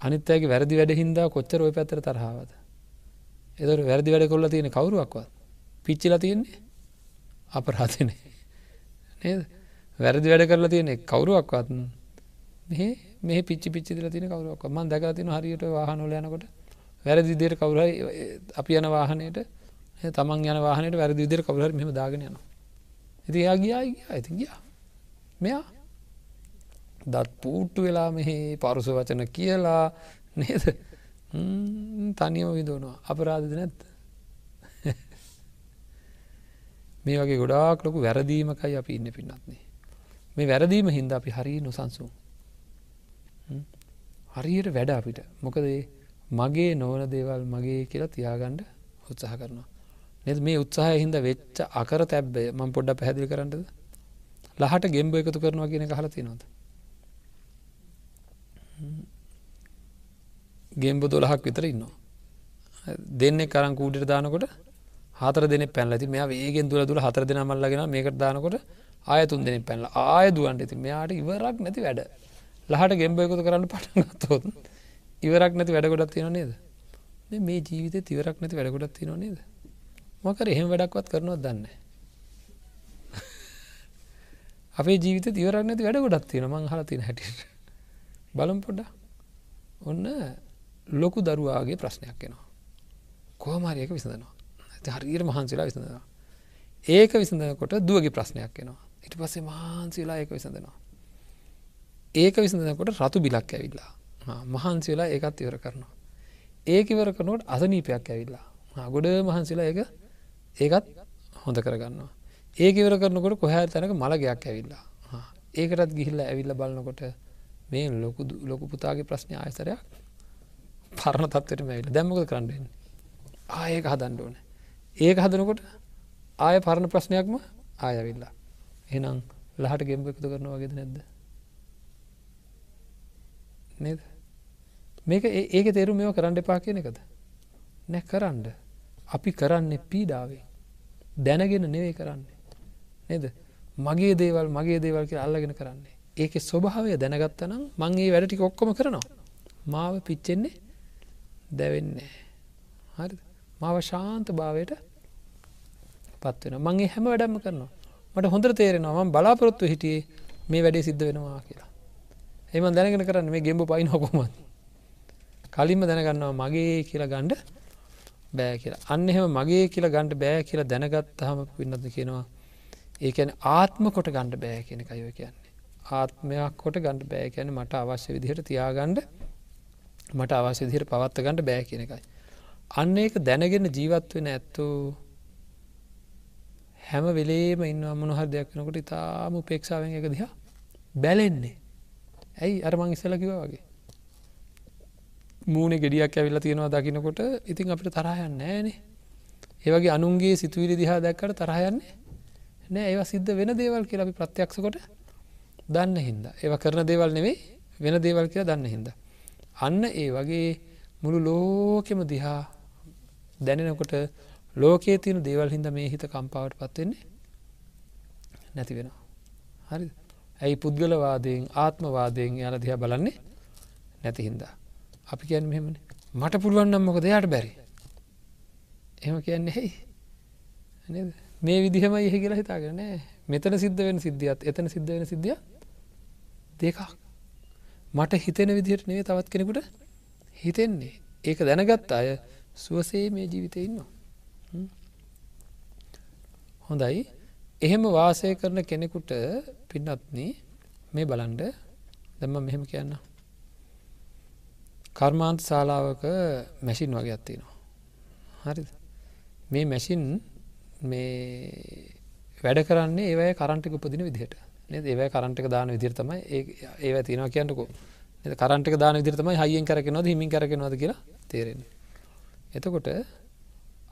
අනිත් අයගේ වැරදි වැඩ හින්දා කොච්චර ඔය පැත්තර තරහාවද එදර වැරදි වැඩ කොල්ල තියෙන කවරුවක්වත්? පිච්චිල තියෙන්නේ අපරාතිනේ නේද? වැරදි වැඩ කරලා තියෙන කවරුවක්වත් මෙහ මේ පිච්චි පිච්චිල තින කවරුවක් ම දැක තින හරියට වාහනොල යනකොට වැරදි දිර කවුරයි අපි යන වාහනයට තමන් යන වාහනයට වැරදි විදිර කවුර මෙම දාගෙන යනවා. ඇති එයා ගියා ඇති ගියා. මෙයා දත් පූට්ටු වෙලා මෙහි පරුස වචන කියලා නේද? තනියම විදනවා අපරාධද නැත්ත මේ වගේ ගොඩාක් ලොකු වැරදීමකයි අපි ඉන්න පින්නත්න්නේ මේ වැරදීම හින්ද අපි හරි නොසන්සු හරියට වැඩ අපිට මොකදේ මගේ නොවන දේවල් මගේ කියලා තියාගණ්ඩ උත්සාහ කරනවා. නෙ මේ උත්සාහ හින්ද වෙච්ච අකර තැබ්බේ මං පොඩ්ඩ පැදිලි කරන්නද ලහට ගෙම්බ එකතු කරනවා කියන හලති නොද. ගෙම්බ දොලහක් විතර ඉන්නවා. දෙන්න කරන් කූඩට දානකොට හතර දෙන පැල්ලති මෙයා ඒගෙන් දුර දුර හතර දෙන මල්ලගෙන මේකට දානකොට ආයතුන් දෙන පැල්ල ආය දුවන්ට ඇති මෙයාට ඉවරක් නැති වැඩ. ලහට ගෙම්බ එකතු කරන්න පටගත්තොත් ඉවරක් නැති වැඩගොඩත් තියෙන නේද? මේ ජීවිත තිවරක් නැති වැඩගොඩත් තියෙන නේද? මකර එහෙම වැඩක්වත් කරනවත් දන්න අපේ ජීවිත තිවරක් නැති වැඩ ගොඩත් තියෙන මං හල තියෙන හැටියට. බලම් පොඩ්ඩ ඔන්න ලොකු දරුවාගේ ප්‍රශ්නයක් එනවා. කෝමාරයක විසඳනවා. හරියට මහන්සිලා විසඳනවා. ඒක විසඳකොට දුවගේ ප්‍රශ්නයක් එනවා. ඉට පස්සේ මහන්සිලා ඒක විසඳනවා. ඒක විසඳනකොට රතු බිලක් ඇවිල්ලා. මහන්සි වෙලා ඒකත් ඉවර කරනවා. ඒක ඉවර කරනකොට අසනීපයක් ඇවිල්ලා. ගොඩ මහන්සිලා ඒක ඒකත් හොඳ කරගන්නවා. ඒක ඉවර කරනකොට කොහැ තැනක මළගයක් ඇවිල්ලා. ඒකටත් ගිහිල්ල ඇවිල්ල බලන්නකොට මේ ලොකු ලොකු පුතාගේ ප්‍රශ්නය ආයසරයක් පරණ තත්වට මැවිල දැම්මක කරන්නන්න ආයක හදන්න ඕන. ඒක හදනකොට ආය පරණ ප්‍රශ්නයක්ම ආයවිල්ලා එනම් ලහට ගෙම්බ එකතු කරන වගේද නැද්ද? නේද? මේක ඒක තේරු මෙව කරන්න එපා කියන එකද? නැ කරන්න. අපි කරන්නේ පීඩාවේ දැනගෙන නෙවේ කරන්නේ. නේද? මගේ දේවල් මගේ දේවල් කිය අල්ලගෙන කරන්නේ. ඒක ස්වභාවය දැනගත්තනම් මංගේ වැඩටි ඔක්කොම කරනවා. මාව පිච්චෙන්නේ දැවෙන්නේ හරි මාව ශාන්ත භාවයට පත්වෙන මගේ හැම වැඩම්ම කරනවා. මට හොඳ තේරෙනවා ම බලාපොරොත්තු හිටියේ මේ වැඩේ සිද්ධ වෙනවා කියලා. එම දැනගෙන කරන්න මේ ගෙම්බ පයි නොකොමත් කලින්ම දැනගන්නවා මගේ කියලා ගණ්ඩ බෑ කියලා. අන්න එහෙම මගේ කියලා ගණ්ඩ බෑ කියලා දැනගත් හම පින්නද කියනවා ඒකැන ආත්ම කොට ගණ්ඩ බෑ කියෙන කයෝ කියන්නේ. ආත්මයක් කොට ගණඩ බෑ කියන මට අවශ්‍ය විදිහට තියාගණ්ඩ මට අවශ්‍ය දිහට පවත්ත ගණඩ බෑ කියන එකයි. අන්න ඒක දැනගෙන ජීවත් වෙන ඇත්තු හැම වෙලේම ඉන්න අමනොහර දෙයක් වෙනකොට ඉතාම උපේක්ෂාවෙන් එක දිහා බැලෙන්නේ. ඇයි? අරමං ඉස්සල කිව වගේ. මූුණ ගෙඩියක් ඇවිල්ල තියෙනවා දකිනකොට ඉතින් අපිට තරහයන්න නෑනේ ඒවගේ අනුන්ගේ සිතුවිලි දිහා දැක්කට තරහයන්නේ නෑ ඒවා සිද්ධ වෙන දේවල් කියලා අපි ප්‍රත්‍යක්ෂකොට දන්න හින්ද. ඒව කරන දේවල් නෙවෙයි වෙන දේවල් කියලා දන්න හින්ද. අන්න ඒ වගේ මුළු ලෝකෙම දිහා දැනෙනකොට ලෝකයේ තියෙන දේවල් හින්ද මේ හිත කම්පාවට පත්වෙන්නේ නැති වෙනවා. හරි ඇයි පුද්ගලවාදයෙන් ආත්මවාදයෙන් යාල දිහා බලන්නේ නැති හින්දා? අපි කියන්න මෙහෙමන. මට පුළුවන්නම් මොක දෙයාට බැරි? එම කියන්නේ හෙයි මේ විදිහම එහ කියලා හිතාගෙන මෙතන සිද්ධ වෙන සිද්ධියත් එතන සිද්ධ වෙන සිද්ධිය දෙකක්. මට හිතෙන විදිහට නෙවේ තවත් කෙනෙකුට හිතෙන්නේ. ඒක දැනගත් අය සුවසේ මේ ජීවිතය ඉන්නවා. හොඳයි. එහෙම වාසය කරන කෙනෙකුට පින්නත්න මේ බලන්ඩ දැම්ම මෙහෙම කියන්න කර්මාන්ත ශාලාවක මැසින් වගේ අත්තිනවා හරි මේ මැසින් මේ වැඩ කරන්නේ ඒවයි කරන්ටික උපදින විදිහට. ඒවයි කරන්ටක දාන විදිරතමයි ඒ තිනවා කියන්නකෝ. කරන්ටක දාන විදිරතමයි හයියෙන් කරගෙනවද හිමින් කරගෙනවද කියලා තේරෙන එතකොට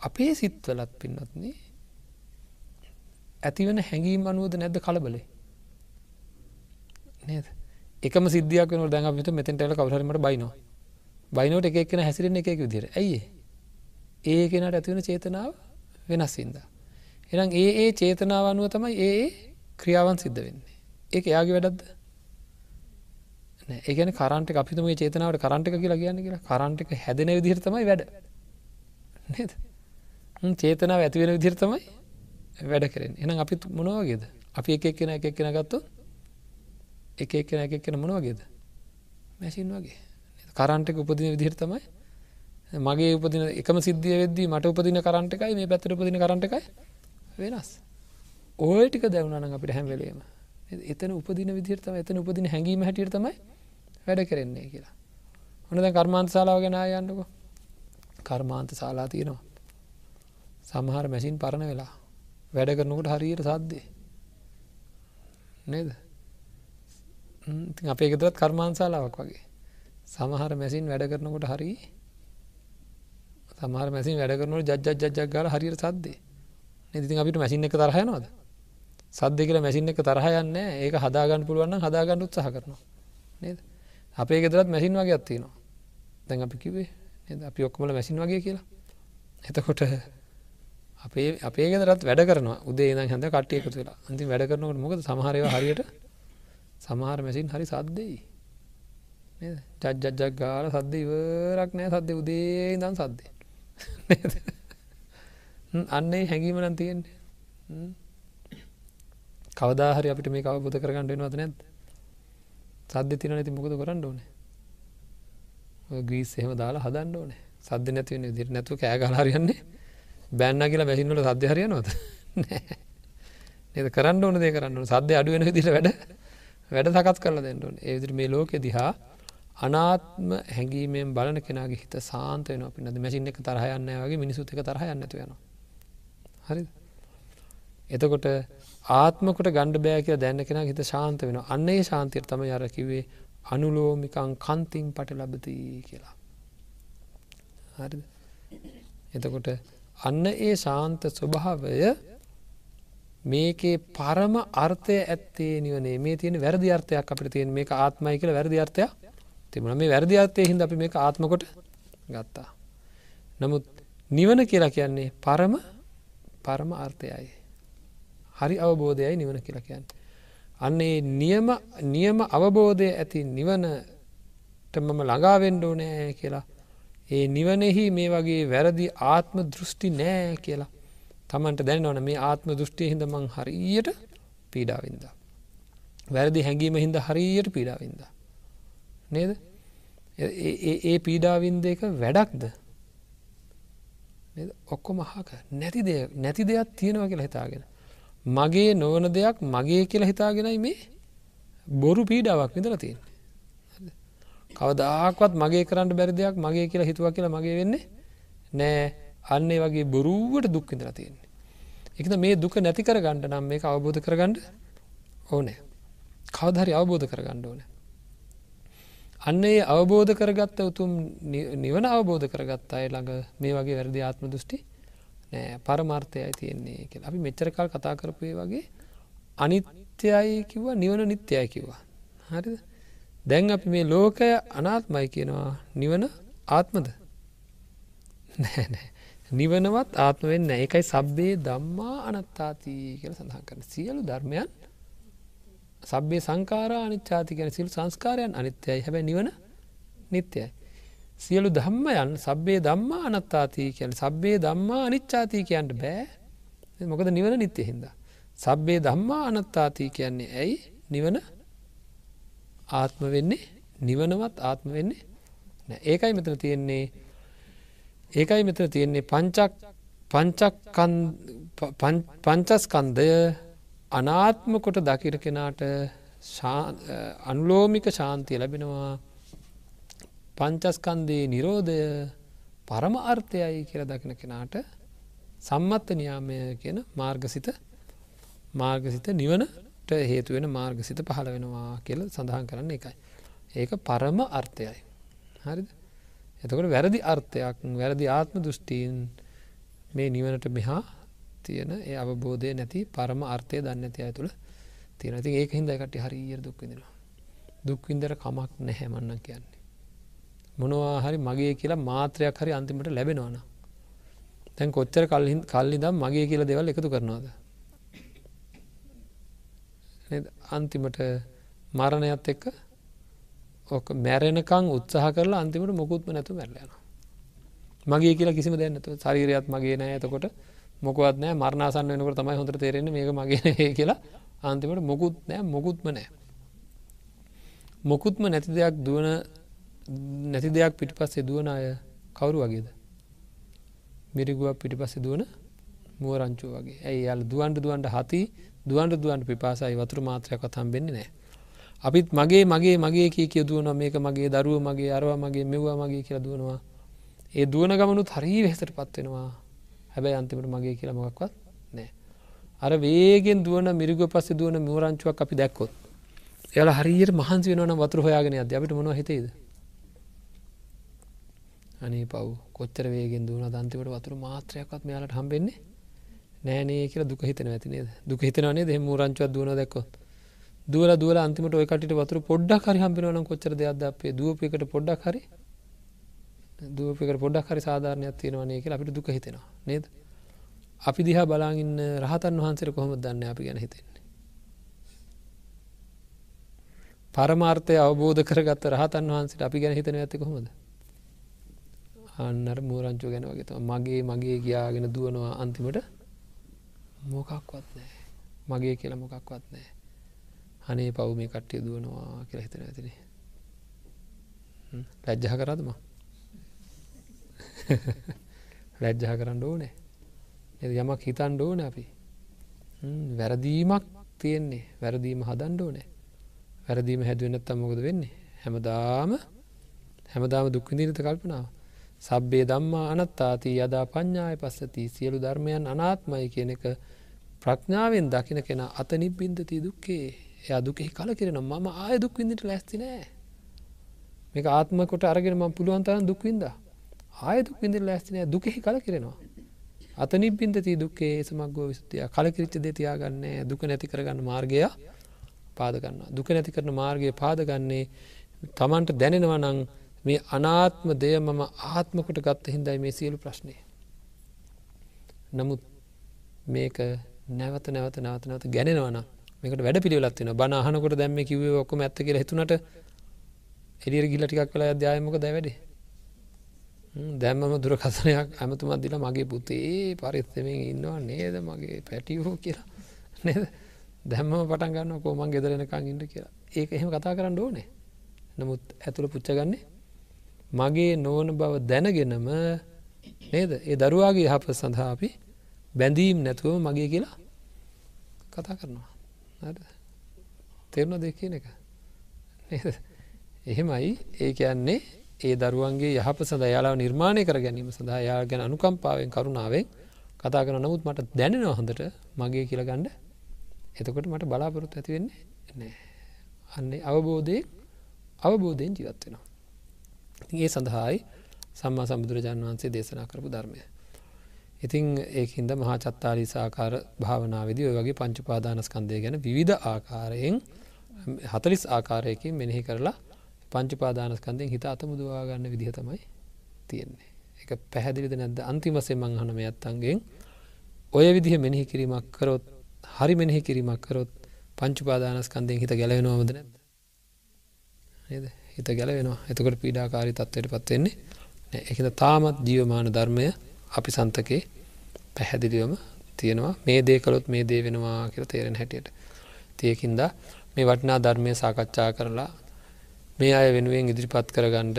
අපේ සිත්වලත් පින්නත්න්නේ ඇතිවන හැඟීම් අනුවද නැද්ද කලබලේ? නේද? එකම සිද්ධියක් වන දැන් අපිට මෙතැන්ටල කවහරමට බයිනවා. බයිනෝට එක එක්න හැසිරෙන එකක විදිර ඇයි ඒ? කෙනට ඇතිවන චේතනාව වෙනස්සින්ද එනම් ඒ ඒ චේතනාව අනුව තමයි ඒ ක්‍රියාවන් සිද්ධ වෙන්නේ. ඒක එයාගේ වැඩක්ද? ඒගන කරන්ට අපිතුම චේතනාවට කරන්ට කියලා කියන්න කියලා. කරන්ට එක හැදෙන විදිහරතමයි වැඩ. නේද? චේතනාව ඇතිවෙන විදිරතමයි වැඩ කරෙන් එනම් අපි මොනවගේද අපි එක එක්කෙන එක එක්කෙන ගත්තු එක එක්කෙන එක එක්කෙන මොනවගේද මැසින් වගේ. කරන්ටක උපදින විදිහර තමයි මගේ උපදින එකම සිද්ධිය වෙද්දී මට උපදින කරන්ට එකයි මේ පැත්තර උපදින කරන්ට එකයි වෙනස්. ඔය ටික දැවුණන අපිට හැම්වෙලේම එතන උපදින විදිරතම එතන උපදින හැඟීම හැටියට තමයි වැඩ කරෙන්නේ කියලා. හොනද කර්මාන්ත ශලාව ගෙන යන්නක කර්මාන්ත ශලා තියෙනවා. සමහර මැසින් පරණ වෙලා. වැඩ කරනකොට හරියට සද්දේ. නේද? අපේ ගෙදරත් කර්මාන්සාලාවක් වගේ. සමහර මැසින් වැඩ කරනකොට හරි සමහර මැසින් වැඩ කරනට ජජ්ජ ජජ්ජක් ගල හරියට සද්දේ. ඉතින් අපිට මැසින් එක තරහයනවාද සද්ද කියල මැසින් එක තරහයන්න ඒක හදාගන්න පුළුවන්න හදාගන්න උත්සාහ කරනවා. නේද? අපේ ගෙදරත් මැසින් වගේ අත්තිනවා දැන් අපි කිවේ අපි ඔක්කොමල මැසින් වගේ කියලා. එතකොට අපේ අපේ ගෙදරත් වැඩ කරනවා. උදේ ද හඳ කට්ටියකතු වෙලා. අන්ති වැඩ කරනකට මොකද? සමහරව හරියට සමහර මැසින් හරි සද්දෙයි ජජ්ජජ්ජක් ගාල සද්ද ඉවරක් නෑ. සද්ද උදේ දන් සද්දය අන්නේ හැඟීමනන් තියෙන්නේ. කවදාහරි අපිට මේ කවබුද කරගන්න වෙනවද නැත් සද්‍ය තින නැති මොකද කරන්න ඕනේ? ග්‍රීස් එහෙම දාලා හදන්න ඕනේ. සද්ද නැතිවෙන දිර නැතුව කෑගලාරයන්නේ බැන්න කියලා බැසින්නට සද්‍ය හරියනවද? නද? කරන්න ඕන දේ කරන්න සද්‍ය අඩුවෙන දිට වැඩ වැඩ සකත් කරලා දෙන්න ඕන. ඒදිරි මේ ලෝකෙ දිහා අනාත්ම හැඟීමෙන් බලන කෙනගේ හිත සාන්ත වෙන පිනද මැසින් එක තරහයන්න වගේ මිනිසුත් එක තරහයන්න ඇතිවෙන හරි එතකොට ආත්මකොට ගණ්ඩ බෑ කිය දැන්න කෙන හිත ශාන්ත වෙන අන්නේ ශාන්තිර තම යර කිවේ අනුලෝමිකං කන්තිං පට ලබති කියලා. හරි එතකොට අන්න ඒ ශාන්ත ස්වභාවය මේකේ පරම අර්ථය ඇත්තේ නිවනේ මේ තියෙන වැරදි අර්ථයක් අපට තියෙන මේ ආත්මයි කියල වැරදි අර්ථයක් තිබුණ මේ වැරදි අර්ථය හිද අපි මේ ආත්මකොට ගත්තා. නමුත් නිවන කියලා කියන්නේ පරම පරම අර්ථයයි. හරි අවබෝධයයි නිවන කියලා කියන්න. අන්නේ නියම නියම අවබෝධය ඇති නිවනට මම ළඟාවෙන්ඩෝ නෑ කියලා. ඒ නිවනෙහි මේ වගේ වැරදි ආත්ම දෘෂ්ටි නෑ කියලා. තමන්ට දැනවන මේ ආත්ම දෘෂ්ටිය හිද මං හරියට පීඩාවින්ද. වැරදි හැඟීම හින්ද හරියට පීඩාවින්ද. නේද ඒ පීඩාවින්ද එක වැඩක්ද ඔක්කො මහක නැති දෙය නැති දෙයක් තියෙනව කියලා හිතාගෙන මගේ නොවන දෙයක් මගේ කියලා හිතාගෙනයි මේ බොරු පීඩාවක් විඳල තියෙන. කවදාක්වත් මගේ කරන්න බැරි දෙයක් මගේ කියලා හිතුව කියලා මගේ වෙන්නේ නෑ අන්නේ වගේ බොරුවට දුක්විඳලා තියෙන්නේ. එකද මේ දුක නැති කර ගණ්ඩ නම් මේ අවබෝධ කරගණ්ඩ ඕනෑ. කවදහරි අවබෝධ කරගණ්ඩ ඕන. අන්න ඒ අවබෝධ කරගත්ත උතුම් නිවන අවබෝධ කරගත් අය ළඟ මේ වගේ වැරදි ආත්ම දෘෂ්ටි නෑ පරමාර්ථයයි තියෙන්නේ කියලා අපි මෙච්චරකල් කතා කරපුේ වගේ අනිත්‍යයි කිව්ව නිවන නිත්‍යයි කිව්වා හරිද දැන් අපි මේ ලෝකය අනාත්මයි කියනවා. නිවන ආත්මද? නෑ නිවනවත් ආත්ම වෙන්න ඒකයි සබ්බේ දම්මා අනත්තාතිී කියල සඳහන් කරන සියලු ධර්මයන් සබ්බේ සංකාරා අනිච්චාති ගැන සිල් සංස්කාරයන් අනිත්‍යයි. හැබැ නිවන නිත්‍යයි සියලු ධම්මයන් සබ්බේ දම්මා අනත්තාතිී කියන සබ්බේ දම්මා අනිච්චාතිී කියන්නට බෑ. මොකද නිවන නිත්‍ය හින්දා. සබ්බේ දම්මා අනත්තාතිී කියන්නේ ඇයි? නිවන ආත්ම වෙන්නේ නිවනවත් ආත්ම වෙන්නේ ඒකයි මෙතන තියෙන්නේ ඒකයි මෙතන තියෙන්නේ පංචක් පංචස්කන්දය අනාත්ම කොට දකිර කෙනාට අනුලෝමික ශාන්තිය ලැබෙනවා. පංචස්කන්දයේ නිරෝධය පරම අර්ථයයි කියල දකින කෙනාට සම්මත්ත නියාමය කියන මාර්ගසිත මාර්ගසිත නිවනට හේතුවෙන මාර්ගසිත පහළ වෙනවා කියල සඳහන් කරන්න එකයි. ඒක පරම අර්ථයයි. හරිද එතකොට වැරදි අර්ථයක් වැරදි ආත්ම දෘෂ්ටීන් මේ නිවනට මෙහා තියෙන ඒ අවබෝධය නැති පරම අර්ථය දන්න ඇති අය තුළ තියෙන ති ඒක හින්ද එකට හරිියර දුක්විදිනවා. දුක්වින්දර කමක් නැහැමන්න කියන්නේ. මොනවා හරි මගේ කියලා මාත්‍රයක් හරි අන්තිමට ලැබෙනවාන තැන් කොච්චර කල්හින් කල්ලි දම් මගේ කියලා දෙවල් එකතු කරනවාද අන්තිමට මරණයත් එක්ක ඕක මැරෙනකං උත්සාහ කරලා අන්තිමට මොකුත්ම නැතු මැරලයන මගේ කියලා කිසිම දැන්නතු ශරීරයත් මගේ නෑ. ඇතකොට මොකවත් නෑ. මරණසන්න වෙනකට තමයි හොඳට තේරෙන්නේ මේක මගේ කියලා. අන්තිමට මොකුත් නෑ. මොකුත්ම නෑ. මොකුත්ම නැති දෙයක් දුවන නැති දෙයක් පිටි පස්සේ දුවන අය කවුරු වගේද? මිරිගුවක් පිටි පස්සේ දුවන මුවරංචුව වගේ. ඇයි? යාල දුවන්ට දුවන්ට හති දුවන්ට දුවන්ට පිපාසයි වතුර මාත්‍රයක් කතම් වෙන්නේ නෑ අපිත් මගේ මගේ මගේ කිය කිය දුවන මේක මගේ දරුව මගේ අරවා මගේ මෙව්වා මගේ කියලා දුවනවා. ඒ දුවන ගමනු හරී වෙහෙසට පත්වෙනවා හැබැයි අන්තිමට මගේ කියලා මොකක්වත් නෑ අර වේගෙන් දුවන මිරිග පස්සේ දුවන මුවරංචුවක් අපි දැක්කොත් එයාලා හරියට මහන්සි වෙනවන වතුර හොයාගෙන අද අපිට මොනව හිතේද? අනේ පව් කොච්චර වේගෙන් දුවන දන්තිවට වතුර මාත්‍රයක්වත් මෙයාලට හම්බෙන්නේ නෑනේ කියල දුක හිතන ඇතිනේද දුක හිතනනේ දෙ මූරංචුවත් දුවන දැක්කොත්. දුවල දුවල අන්තිමට ඔයකට වතුර පොඩ්ඩක් හරි හම්බෙනවන කොච්චර දෙයක්ද අපේ දුවපයකට පොඩ්ඩක් හරි? දුවපකට පොඩ්ඩක් හරි සාධාරණයක් තියෙනවනේ කියලා අපිට දුක හිතෙනවා නේද? අපි දිහා බලාගන්න රහතන් වහන්සේර කොහොම දන්න අපි ගැන හිතෙන්නේ? පරමාර්ථය අවබෝධ කරගත්ත රහතන් වහන්සට අපි ගැන හිතන ඇති කොහොමද? අන්නර මූරංචෝ ගැන වගේ මගේ මගේ ගියාගෙන දුවනවා අන්තිමට. මොකක්වත් නෑ මගේ කියලා මොකක්වත් නෑ අනේ පව් මේ කට්ටිය දුවනවා කියලා හිතන ඇතිනේ ලැජ්ජහ කරදම ලැජ්ජහ කරන්න ඕනෑ. යමක් හිතන් ඕන අපි. වැරදීමක් තියෙන්නේ. වැරදීම හදන්ඩ ඕනෑ. වැරදීම හැදුවනත්තම් මොකද වෙන්නේ? හැමදාම හැමදාම දුක්විදිීනත කල්පනාව. සබ්බේ දම්මා අනත්තාති යදා පඤ්ඥාය පස්සති සියලු ධර්මයන් අනාත්මයි කියන එක ප්‍රඥාවෙන් දකින කෙන අත නිබ්බින්දති දුක්කේ. එය දුකෙහි කල කිරෙන මම ආය දුක්විඳට ලැස්ති නෑ. මේක ආත්මකොට අරගෙන ම පුළුවන්තරන් දුක්වින්ද ආය දුක්විඳ ලැස්තිනෑ දුකෙහි කල කිරෙනවා අත නිබ්බින්දති දුක්කේ සමක්ගෝ විස්තිය කලකිරිච්ච දෙතියාගන්න දුක නැති කරගන්න මාර්ගය පාදගන්න දුක නැති කරන මාර්ගය පාදගන්නේ තමන්ට දැනෙනවනං මේ අනාත්ම දෙය මම ආත්මකොට ගත්ත හින්දයි මේ සියලු ප්‍රශ්නය. නමුත් මේක නැවත නැවත නැවත නැවත ගැනෙනවන මේකට වැඩ පිළිවෙලත්වෙන බණ අහනකොට දැම්ම කිවේ ඔක්කොම ඇත්ත කියල හිතුනට එඩියර ගිල ටිකක් කළ අධ්‍යායමක දැවැඩේ දැම්මම දුරකථනයක් ඇමතුමත් දිල මගේ පුතේ පරිත්තමෙන් ඉන්නවා නේද? මගේ පැටියෝ කියලා. නේද? දැම්ම පටන් ගන්න කෝමන් ගෙදරෙනකං ඉන්න කියලා. ඒක එහෙම කතා කරන්න ඕනේ. නමුත් ඇතුළ පුච්චගන්නේ මගේ නොවන බව දැනගෙනම නේද? ඒ දරුවාගේ යහප සඳහා අපි බැඳීම් නැතුවම මගේ කියලා කතා කරනවා. තෙරණ දෙ කියන එක? එහෙමයි. ඒ කියන්නේ ඒ දරුවන්ගේ යහප සඳ යාලාව නිර්මාණය කර ගැනීම සඳහා යා ගැන අනුකම්පාවෙන් කරුණාවෙන් කතා කරන නමුත් මට දැනෙනවා හොඳට මගේ කියල ගණ්ඩ එතකොට මට බලාපොරොත් ඇතිවෙන්නේ නෑ අන්නේ අවබෝධය අවබෝධයෙන් ජීවත්වෙනවා ඒ සඳහායි සම්මා සම්බුදුරජාණන් වහන්සේ දේශනා කරපු ධර්මය. ඉතිං ඒකින්ද මහා චත්තාලී සාකාර භාවනාවේදී ඔය වගේ පංචුපාදානස්කන්දය ගැන විවිධ ආකාරයෙන් හතලිස් ආකාරයකින් මෙනෙහි කරලා පංචුපාදානස්කන්දයෙන් හිත අතමුදවා ගන්න විදිහ තමයි තියෙන්නේ. එක පැහැදිලිද නැද්ද? අන්තිමසේ මං හනම ඇත්තන්ගෙන් ඔය විදිහ මෙනෙහි කිරීමක් කරොත් හරි මෙනෙහි කිරීමක් කරොත් පංචුපාදානස්කන්දයෙන් හිත ගැලවෙනවාමද නැද නේද? හිත ගැලවෙනවා. එතකොට පීඩාකාරී තත්වයට පත්වෙන්නේ එකද තාමත් ජීවමාන ධර්මය අපි සන්තකේ පැහැදිලිවම තියෙනවා. මේ දේකලොත් මේ දේ වෙනවා කියල තේරෙන හැටියට. තියකින්ද මේ වටිනා ධර්මය සාකච්ඡා කරලා මේ අය වෙනුවෙන් ඉදිරිපත් කරගණ්ඩ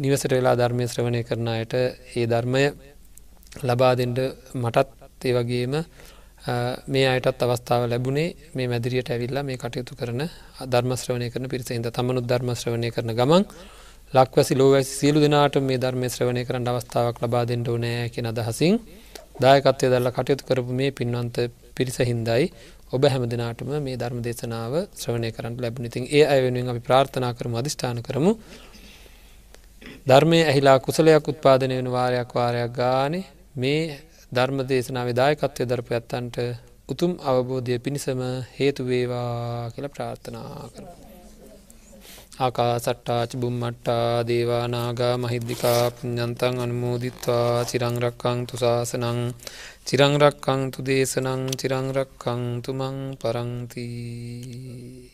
නිවසට වෙලා ධර්මය ශ්‍රවණය කරන අයට ඒ ධර්මය ලබා දෙෙන්ට මටත් ඒ වගේම මේ අයටත් අවස්ථාව ලැබුණේ මේ මැදිරියට ඇවිල්ලා මේ කටයුතු කරන ධර්මශ්‍රවණය කරන පිරිසහිද තමනුත් ධර්මශ්‍රවණය කරන ගමන් ලක්වැසි ලෝවැසි සියලු දෙනාට මේ ධර්මය ශ්‍රවණය කරන්න අවස්ථාවක් ලබා දෙෙන්ට ඕනෑ කියෙන අදහසින් දායකත්වය දල්ල කටයුතු කරපු මේ පින්වන්ත පිරිස හින්දයි ඔබ හැම දෙනාටම මේ ධර්ම දේශනාව ශ්‍රවණය කරන්න ලැබුණනිතින් ඒ අය වෙනුවෙන් අපි ප්‍රාර්ථනා කරම අධිෂ්ඨාන කරමු ධර්මය ඇහිලා කුසලයක් උත්පාදනය වෙන වාරයක් වාරයක් ගානේ මේ ධර්ම දේශනාව දායකත්වය දරපු ඇත්තන්ට උතුම් අවබෝධය පිණිසම හේතුවේවා කියල ප්‍රාර්ථනා කර. ආකා සට්ටාච බුම්මට්ටා දේවානාගා මහිද්දිකා පුඥන්තන් අනුමෝදිත්වා චිරංරක්කං තුසාසනං චිරංරක්කං තු දේශනං චිරංරක්කං තුමං පරංතිී